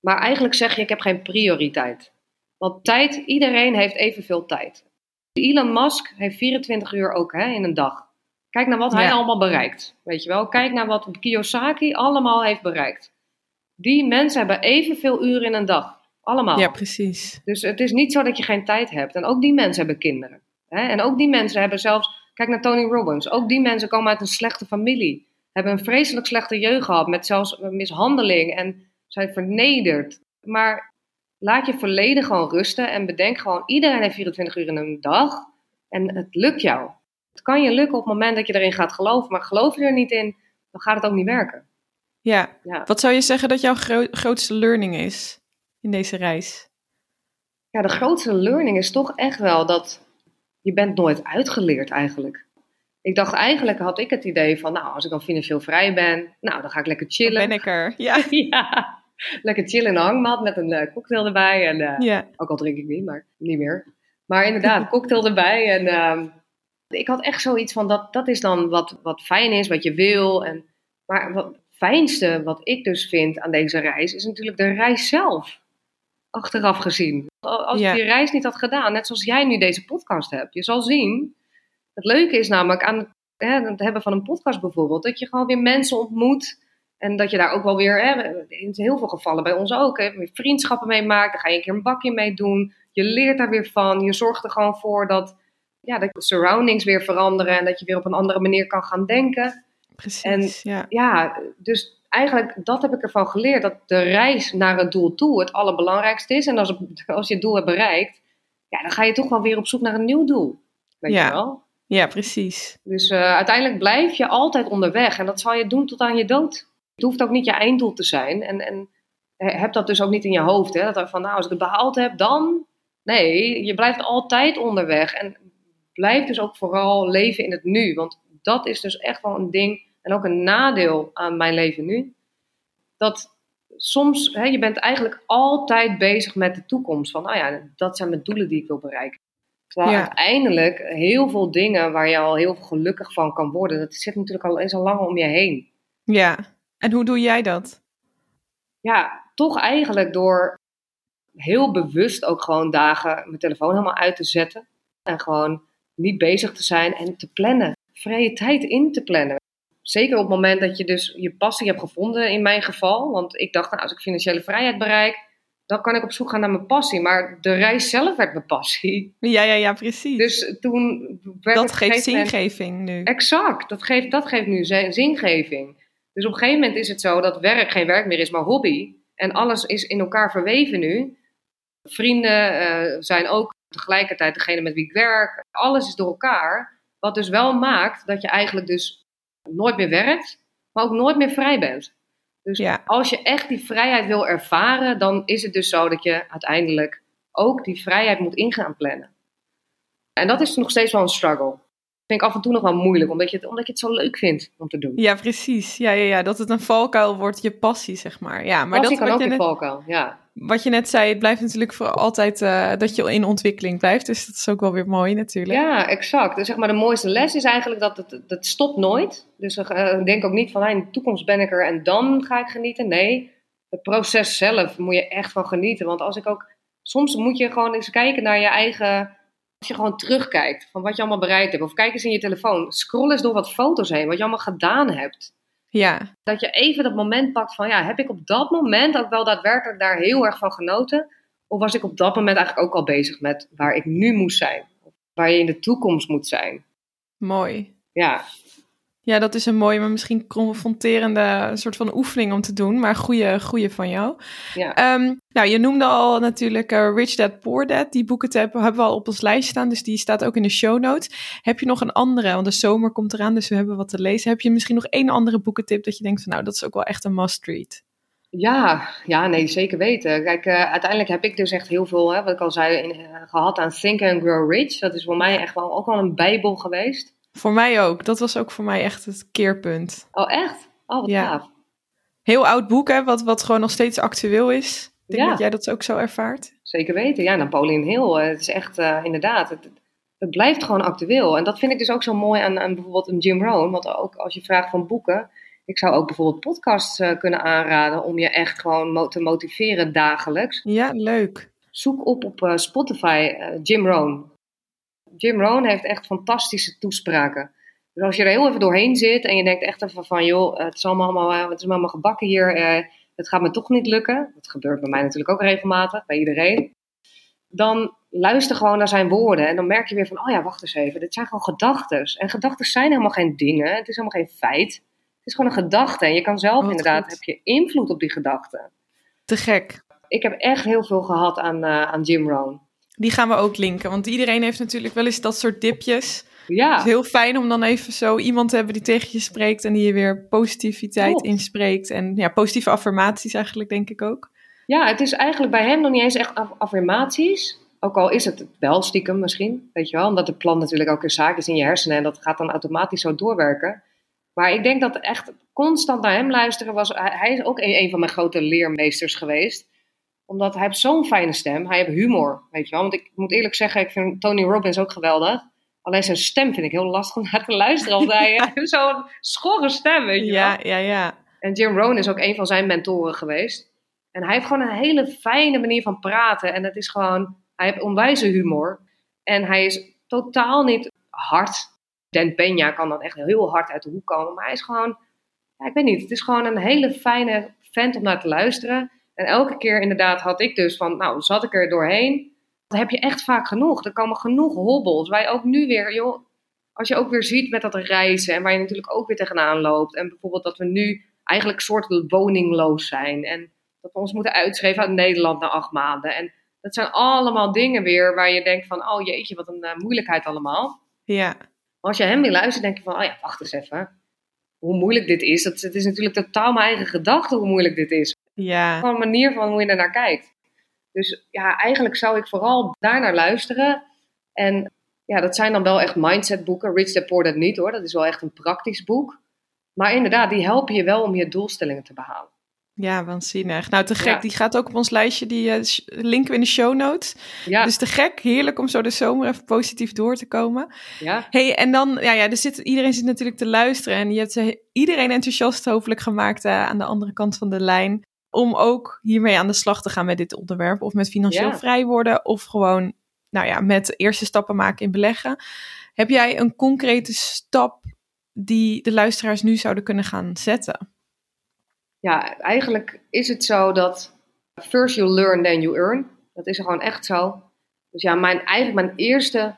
Maar eigenlijk zeg je, ik heb geen prioriteit. Want tijd, iedereen heeft evenveel tijd. Elon Musk heeft 24 uur ook hè, in een dag. Kijk naar wat hij allemaal bereikt. Weet je wel? Kijk naar wat Kiyosaki allemaal heeft bereikt. Die mensen hebben evenveel uren in een dag. Allemaal. Ja, precies. Dus het is niet zo dat je geen tijd hebt. En ook die mensen hebben kinderen. Hè? En ook die mensen hebben zelfs. Kijk naar Tony Robbins. Ook die mensen komen uit een slechte familie. Hebben een vreselijk slechte jeugd gehad. Met zelfs mishandeling. En zijn vernederd. Maar laat je verleden gewoon rusten. En bedenk gewoon: iedereen heeft 24 uur in een dag. En het lukt jou. Het kan je lukken op het moment dat je erin gaat geloven. Maar geloof je er niet in, dan gaat het ook niet werken. Ja. Ja. Wat zou je zeggen dat jouw gro- grootste learning is in deze reis? Ja, de grootste learning is toch echt wel dat je bent nooit uitgeleerd eigenlijk. Ik dacht eigenlijk had ik het idee van, nou, als ik dan financieel vrij ben, nou, dan ga ik lekker Dan chillen. ben ik er. Ja. [LAUGHS] ja, lekker chillen in een hangmat met een eh, cocktail erbij. En, eh, Ja. Ook al drink ik niet, maar niet meer. Maar inderdaad, [LAUGHS] cocktail erbij. En ehm, ik had echt zoiets van, dat, dat is dan wat, wat fijn is, wat je wil. En, maar wat het fijnste wat ik dus vind aan deze reis, is natuurlijk de reis zelf. Achteraf gezien. Als Ja. ik die reis niet had gedaan, net zoals jij nu deze podcast hebt. Je zal zien, het leuke is namelijk aan het, hè, het hebben van een podcast bijvoorbeeld, dat je gewoon weer mensen ontmoet. En dat je daar ook wel weer, hè, in heel veel gevallen bij ons ook, hè, weer vriendschappen mee maakt. Dan ga je een keer een bakje mee doen. Je leert daar weer van. Je zorgt er gewoon voor dat, ja, dat de surroundings weer veranderen. En dat je weer op een andere manier kan gaan denken. Precies. ja. Ja, dus eigenlijk dat heb ik ervan geleerd. Dat de reis naar het doel toe het allerbelangrijkste is. En als, het- [LAUGHS] als je het doel hebt bereikt, ja, dan ga je toch wel weer op zoek naar een nieuw doel. Weet Ja. je wel? ja, precies. Dus eh, uiteindelijk blijf je altijd onderweg. En dat zal je doen tot aan je dood. Het hoeft ook niet je einddoel te zijn. En, en eh, heb dat dus ook niet in je hoofd. Hè? Dat van, nou, als ik het behaald heb, dan... Nee, je blijft altijd onderweg. En blijf dus ook vooral leven in het nu. Want dat is dus echt wel een ding. En ook een nadeel aan mijn leven nu. Dat soms, hè, je bent eigenlijk altijd bezig met de toekomst. Van, nou ja, dat zijn mijn doelen die ik wil bereiken. Terwijl Ja. uiteindelijk heel veel dingen waar je al heel gelukkig van kan worden, dat zit natuurlijk al eens al lang om je heen. Ja. En hoe doe jij dat? Ja, toch eigenlijk door heel bewust ook gewoon dagen mijn telefoon helemaal uit te zetten. En gewoon niet bezig te zijn en te plannen. Vrije tijd in te plannen. Zeker op het moment dat je dus je passie hebt gevonden, in mijn geval. Want ik dacht, nou, als ik financiële vrijheid bereik, dan kan ik op zoek gaan naar mijn passie. Maar de reis zelf werd mijn passie. Ja, ja, ja, precies. Dus toen werd dat geeft moment- zingeving nu. Exact, dat geeft, dat geeft nu zin- zingeving. Dus op een gegeven moment is het zo dat werk geen werk meer is, maar hobby. En alles is in elkaar verweven nu. Vrienden eh, zijn ook tegelijkertijd degene met wie ik werk. Alles is door elkaar. Wat dus wel maakt dat je eigenlijk dus nooit meer werkt, maar ook nooit meer vrij bent. Dus Ja. als je echt die vrijheid wil ervaren, dan is het dus zo dat je uiteindelijk ook die vrijheid moet in gaan plannen. En dat is nog steeds wel een struggle. Vind ik af en toe nog wel moeilijk, omdat je het, omdat je het zo leuk vindt om te doen. Ja, precies. Ja, ja, ja, dat het een valkuil wordt, je passie, zeg maar. Ja, maar Passie dat kan ook net, valkuil, ja. wat je net zei, het blijft natuurlijk voor altijd eh, dat je in ontwikkeling blijft. Dus dat is ook wel weer mooi natuurlijk. Ja, exact. Dus zeg maar de mooiste les is eigenlijk dat het, dat stopt nooit. Dus eh, denk ook niet van, "Ah, in de toekomst ben ik er en dan ga ik genieten. Nee, het proces zelf moet je echt van genieten. Want als ik ook, soms moet je gewoon eens kijken naar je eigen, als je gewoon terugkijkt van wat je allemaal bereikt hebt. Of kijk eens in je telefoon, scroll eens door wat foto's heen, wat je allemaal gedaan hebt. Ja, Dat je even dat moment pakt van, ja, heb ik op dat moment ook wel daadwerkelijk daar heel erg van genoten? Of was ik op dat moment eigenlijk ook al bezig met waar ik nu moest zijn? Waar je in de toekomst moet zijn? mooi. Ja, Ja, dat is een mooie, maar misschien confronterende soort van oefening om te doen. Maar goede, goede van jou. ja. Ehm, nou, je noemde al natuurlijk eh, Rich Dad Poor Dad. Die boeken hebben, hebben we al op ons lijst staan, dus die staat ook in de show notes. Heb je nog een andere, want de zomer komt eraan, dus we hebben wat te lezen. Heb je misschien nog één andere boekentip dat je denkt van nou, dat is ook wel echt een must-read? Ja, ja, nee, zeker weten. Kijk, eh, uiteindelijk heb ik dus echt heel veel, hè, wat ik al zei, in, eh, gehad aan Think and Grow Rich. Dat is voor mij echt wel ook wel een bijbel geweest. Voor mij ook. Dat was ook voor mij echt het keerpunt. Oh, echt? Oh, wat Ja. gaaf. Heel oud boek, hè, wat, wat gewoon nog steeds actueel is. Ik denk Ja. dat jij dat ook zo ervaart. Zeker weten. Ja, Napoleon Hill. eh, Het is echt, eh, inderdaad, het, het blijft gewoon actueel. En dat vind ik dus ook zo mooi aan, aan bijvoorbeeld een Jim Rohn. Want ook als je vraagt van boeken, ik zou ook bijvoorbeeld podcasts eh, kunnen aanraden om je echt gewoon mo- te motiveren dagelijks. Ja, leuk. Zoek op op Spotify Jim Rohn. Jim Rohn heeft echt fantastische toespraken. Dus als je er heel even doorheen zit en je denkt echt even van, joh, het is allemaal, allemaal, het is allemaal gebakken hier, uh, het gaat me toch niet lukken. Dat gebeurt bij mij natuurlijk ook regelmatig, bij iedereen. Dan luister gewoon naar zijn woorden en dan merk je weer van, oh ja, wacht eens even, dit zijn gewoon gedachten. En gedachten zijn helemaal geen dingen, het is helemaal geen feit. Het is gewoon een gedachte en je kan zelf inderdaad, heb je invloed op die gedachten. Te gek. Ik heb echt heel veel gehad aan, uh, aan Jim Rohn. Die gaan we ook linken, want iedereen heeft natuurlijk wel eens dat soort dipjes. Ja. Het is heel fijn om dan even zo iemand te hebben die tegen je spreekt en die je weer positiviteit inspreekt. En ja, positieve affirmaties eigenlijk, denk ik ook. Ja, het is eigenlijk bij hem nog niet eens echt affirmaties. Ook al is het wel stiekem misschien, weet je wel. Omdat de plan natuurlijk ook een zaak is in je hersenen en dat gaat dan automatisch zo doorwerken. Maar ik denk dat echt constant naar hem luisteren was. Hij is ook een, een van mijn grote leermeesters geweest omdat hij heeft zo'n fijne stem. Hij heeft humor, weet je wel. Want ik moet eerlijk zeggen, ik vind Tony Robbins ook geweldig. Alleen zijn stem vind ik heel lastig om naar te luisteren. Want [LAUGHS] hij heeft zo'n schorre stem, weet je ja, wel. Ja, ja, En Jim Rohn is ook een van zijn mentoren geweest. En hij heeft gewoon een hele fijne manier van praten. En het is gewoon, hij heeft onwijze humor. En hij is totaal niet hard. Dan Peña kan dan echt heel hard uit de hoek komen. Maar hij is gewoon, ja, ik weet niet, het is gewoon een hele fijne vent om naar te luisteren. En elke keer inderdaad had ik dus van, nou, zat ik er doorheen. Dan heb je echt vaak genoeg. Er komen genoeg hobbels. Je ook nu weer, joh, als je ook weer ziet met dat reizen en waar je natuurlijk ook weer tegenaan loopt. En bijvoorbeeld dat we nu eigenlijk soort woningloos zijn. En dat we ons moeten uitschrijven uit Nederland na acht maanden. En dat zijn allemaal dingen weer waar je denkt van, oh jeetje, wat een uh, moeilijkheid allemaal. Ja. Maar als je hem weer luistert, denk je van, oh ja, wacht eens even. Hoe moeilijk dit is. Dat, het is natuurlijk totaal mijn eigen gedachte hoe moeilijk dit is. Ja. Gewoon een manier van hoe je er naar kijkt. Dus ja, eigenlijk zou ik vooral daar naar luisteren. En ja, dat zijn dan wel echt mindset boeken. Rich Dad Poor Dad niet hoor. Dat is wel echt een praktisch boek. Maar inderdaad, die helpen je wel om je doelstellingen te behalen. Ja, waanzinnig. Nou, te gek. Die gaat ook op ons lijstje. Die uh, linken we in de show notes. Ja. Dus te gek. Heerlijk om zo de zomer even positief door te komen. Ja. hey, en dan, ja, ja er zit, iedereen zit natuurlijk te luisteren. En je hebt iedereen enthousiast hopelijk gemaakt uh, aan de andere kant van de lijn om ook hiermee aan de slag te gaan met dit onderwerp. Of met financieel Ja. vrij worden, of gewoon, nou ja, met eerste stappen maken in beleggen. Heb jij een concrete stap die de luisteraars nu zouden kunnen gaan zetten? Ja, eigenlijk is het zo dat first you learn, then you earn. Dat is gewoon echt zo. Dus ja, mijn, eigenlijk mijn eerste,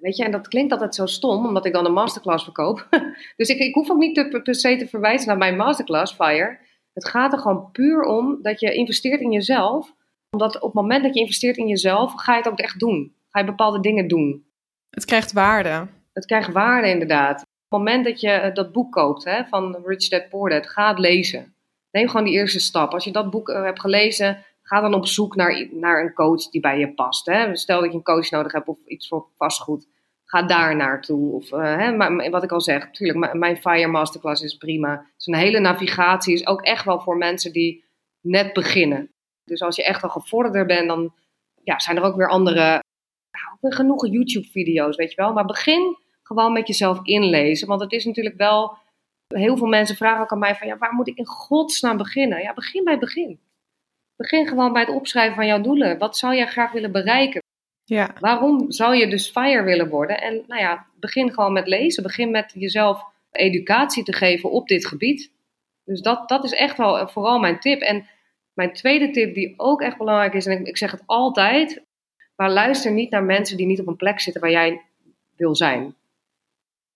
weet je, en dat klinkt altijd zo stom, omdat ik dan een masterclass verkoop. [LAUGHS] dus ik, ik hoef ook niet te, per se te verwijzen naar mijn masterclass, FIRE. Het gaat er gewoon puur om dat je investeert in jezelf. Omdat op het moment dat je investeert in jezelf, ga je het ook echt doen. Ga je bepaalde dingen doen. Het krijgt waarde. Het krijgt waarde inderdaad. Op het moment dat je eh, dat boek koopt hè, van Rich Dad Poor Dad, ga het lezen. Neem gewoon die eerste stap. Als je dat boek uh, hebt gelezen, ga dan op zoek naar, naar een coach die bij je past. Hè. Stel dat je een coach nodig hebt of iets voor vastgoed. Ga daar naartoe. Of, uh, hè, maar, wat ik al zeg, natuurlijk, mijn Fire Masterclass is prima. Zo'n hele navigatie is ook echt wel voor mensen die net beginnen. Dus als je echt al gevorderder bent, dan ja, zijn er ook weer andere, nou, genoeg YouTube-video's, weet je wel. Maar begin gewoon met jezelf inlezen. Want het is natuurlijk wel, heel veel mensen vragen ook aan mij van, ja, waar moet ik in godsnaam beginnen? Ja, begin bij het begin. Begin gewoon bij het opschrijven van jouw doelen. Wat zou jij graag willen bereiken? Ja. Waarom zou je dus fire willen worden? En nou ja, begin gewoon met lezen. Begin met jezelf educatie te geven op dit gebied. Dus dat, dat is echt wel vooral mijn tip. En mijn tweede tip, die ook echt belangrijk is, en ik, ik zeg het altijd, maar luister niet naar mensen die niet op een plek zitten waar jij wil zijn.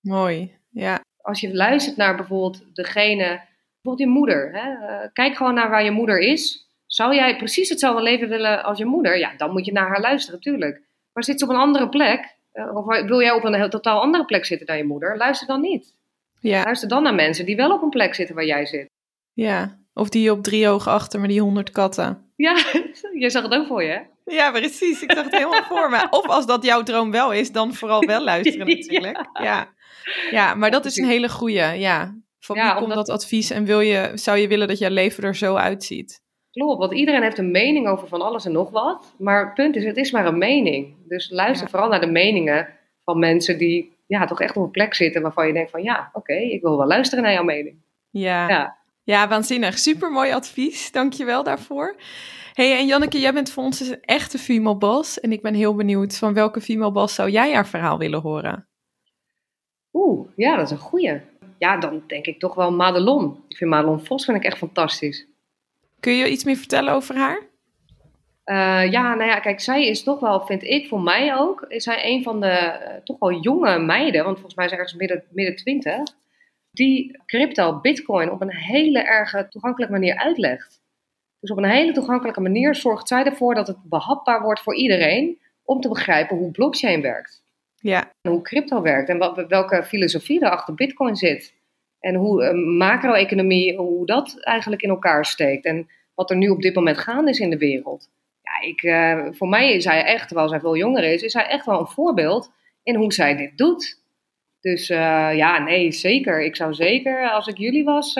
Mooi, ja. Als je luistert naar bijvoorbeeld degene, bijvoorbeeld je moeder, hè? kijk gewoon naar waar je moeder is. Zou jij precies hetzelfde leven willen als je moeder? Ja, dan moet je naar haar luisteren, natuurlijk. Maar zit ze op een andere plek, of wil jij op een heel totaal andere plek zitten dan je moeder? Luister dan niet. Ja. Luister dan naar mensen die wel op een plek zitten waar jij zit. Ja, of die op drie ogen achter met die honderd katten. Ja, [LAUGHS] je zag het ook voor je, hè? Ja, precies. Ik zag het helemaal voor me. Of als dat jouw droom wel is, dan vooral wel luisteren [LAUGHS] natuurlijk. Ja, ja. ja maar dat is een hele goeie, ja. Van wie komt omdat- dat advies en wil je, zou je willen dat jouw leven er zo uitziet? Klopt, want iedereen heeft een mening over van alles en nog wat. Maar het punt is, het is maar een mening. Dus luister Ja. vooral naar de meningen van mensen die ja, toch echt op een plek zitten waarvan je denkt van ja, oké, ik wil wel luisteren naar jouw mening. Ja, ja. Ja, waanzinnig. Super mooi advies. Dank je wel daarvoor. hey, en Janneke, jij bent voor ons een echte female boss. En ik ben heel benieuwd van welke female boss zou jij haar verhaal willen horen? Oeh, ja, dat is een goeie. Ja, dan denk ik toch wel Madelon. Ik vind Madelon Vos vind ik echt fantastisch. Kun je iets meer vertellen over haar? Uh, ja, nou ja, kijk, zij is toch wel, vind ik, voor mij ook, is zij een van de uh, toch wel jonge meiden, want volgens mij is ze ergens midden, midden twintig, die crypto, bitcoin op een hele erg toegankelijke manier uitlegt. Dus op een hele toegankelijke manier zorgt zij ervoor dat het behapbaar wordt voor iedereen om te begrijpen hoe blockchain werkt. Ja. En hoe crypto werkt en wat, welke filosofie er achter bitcoin zit. En hoe uh, macro-economie, hoe dat eigenlijk in elkaar steekt. En wat er nu op dit moment gaande is in de wereld. Ja, ik, uh, voor mij is hij echt, terwijl zij veel jonger is, is hij echt wel een voorbeeld in hoe zij dit doet. Dus uh, ja, nee, zeker. Ik zou zeker, als ik jullie was,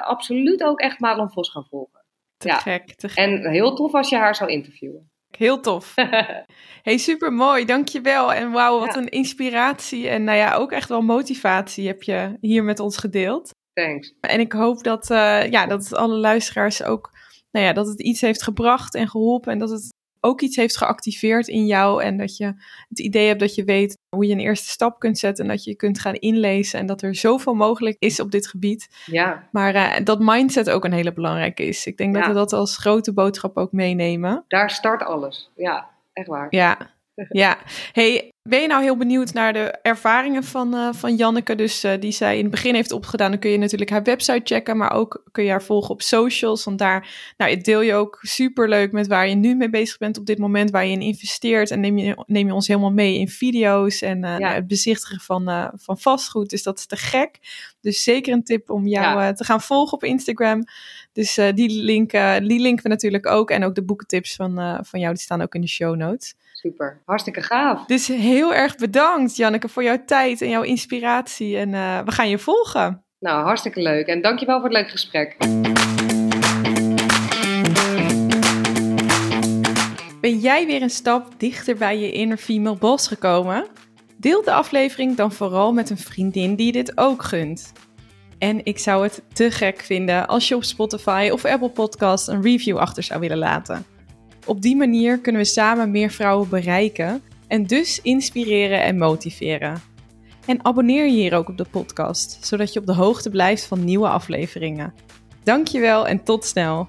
absoluut ook echt Marlon Vos gaan volgen. Te ja. gek, te gek. En heel tof als je haar zou interviewen. Heel tof. [LAUGHS] hey, super mooi, dankjewel. En wauw, wat Ja. een inspiratie en nou ja, ook echt wel motivatie heb je hier met ons gedeeld. Thanks. En ik hoop dat, eh, ja, dat alle luisteraars ook, nou ja, dat het iets heeft gebracht en geholpen en dat het ook iets heeft geactiveerd in jou en dat je het idee hebt dat je weet hoe je een eerste stap kunt zetten en dat je je kunt gaan inlezen en dat er zoveel mogelijk is op dit gebied. Ja, Maar eh, dat mindset ook een hele belangrijke is. Ik denk dat we dat als grote boodschap ook meenemen. daar start alles. Ja, echt waar. Ja, [LAUGHS] ja. Hey, ben je nou heel benieuwd naar de ervaringen van, eh, van Janneke? Dus eh, die zij in het begin heeft opgedaan. Dan kun je natuurlijk haar website checken, maar ook kun je haar volgen op socials. Want daar nou, deel je ook super leuk met waar je nu mee bezig bent op dit moment, waar je in investeert. En neem je, neem je ons helemaal mee in video's en eh, Ja. nou, het bezichtigen van, van vastgoed. Dus dat is te gek. Dus zeker een tip om jou Ja. te gaan volgen op Instagram. Dus die, link, die linken we natuurlijk ook. En ook de boekentips van, van jou, die staan ook in de show notes. Super. Hartstikke gaaf. Dus heel erg bedankt, Janneke, voor jouw tijd en jouw inspiratie. En eh, we gaan je volgen. Nou, hartstikke leuk. En dankjewel voor het leuke gesprek. Ben jij weer een stap dichter bij je inner female boss gekomen? Deel de aflevering dan vooral met een vriendin die dit ook gunt. En ik zou het te gek vinden als je op Spotify of Apple Podcast een review achter zou willen laten. Op die manier kunnen we samen meer vrouwen bereiken en dus inspireren en motiveren. En abonneer je hier ook op de podcast, zodat je op de hoogte blijft van nieuwe afleveringen. Dankjewel en tot snel!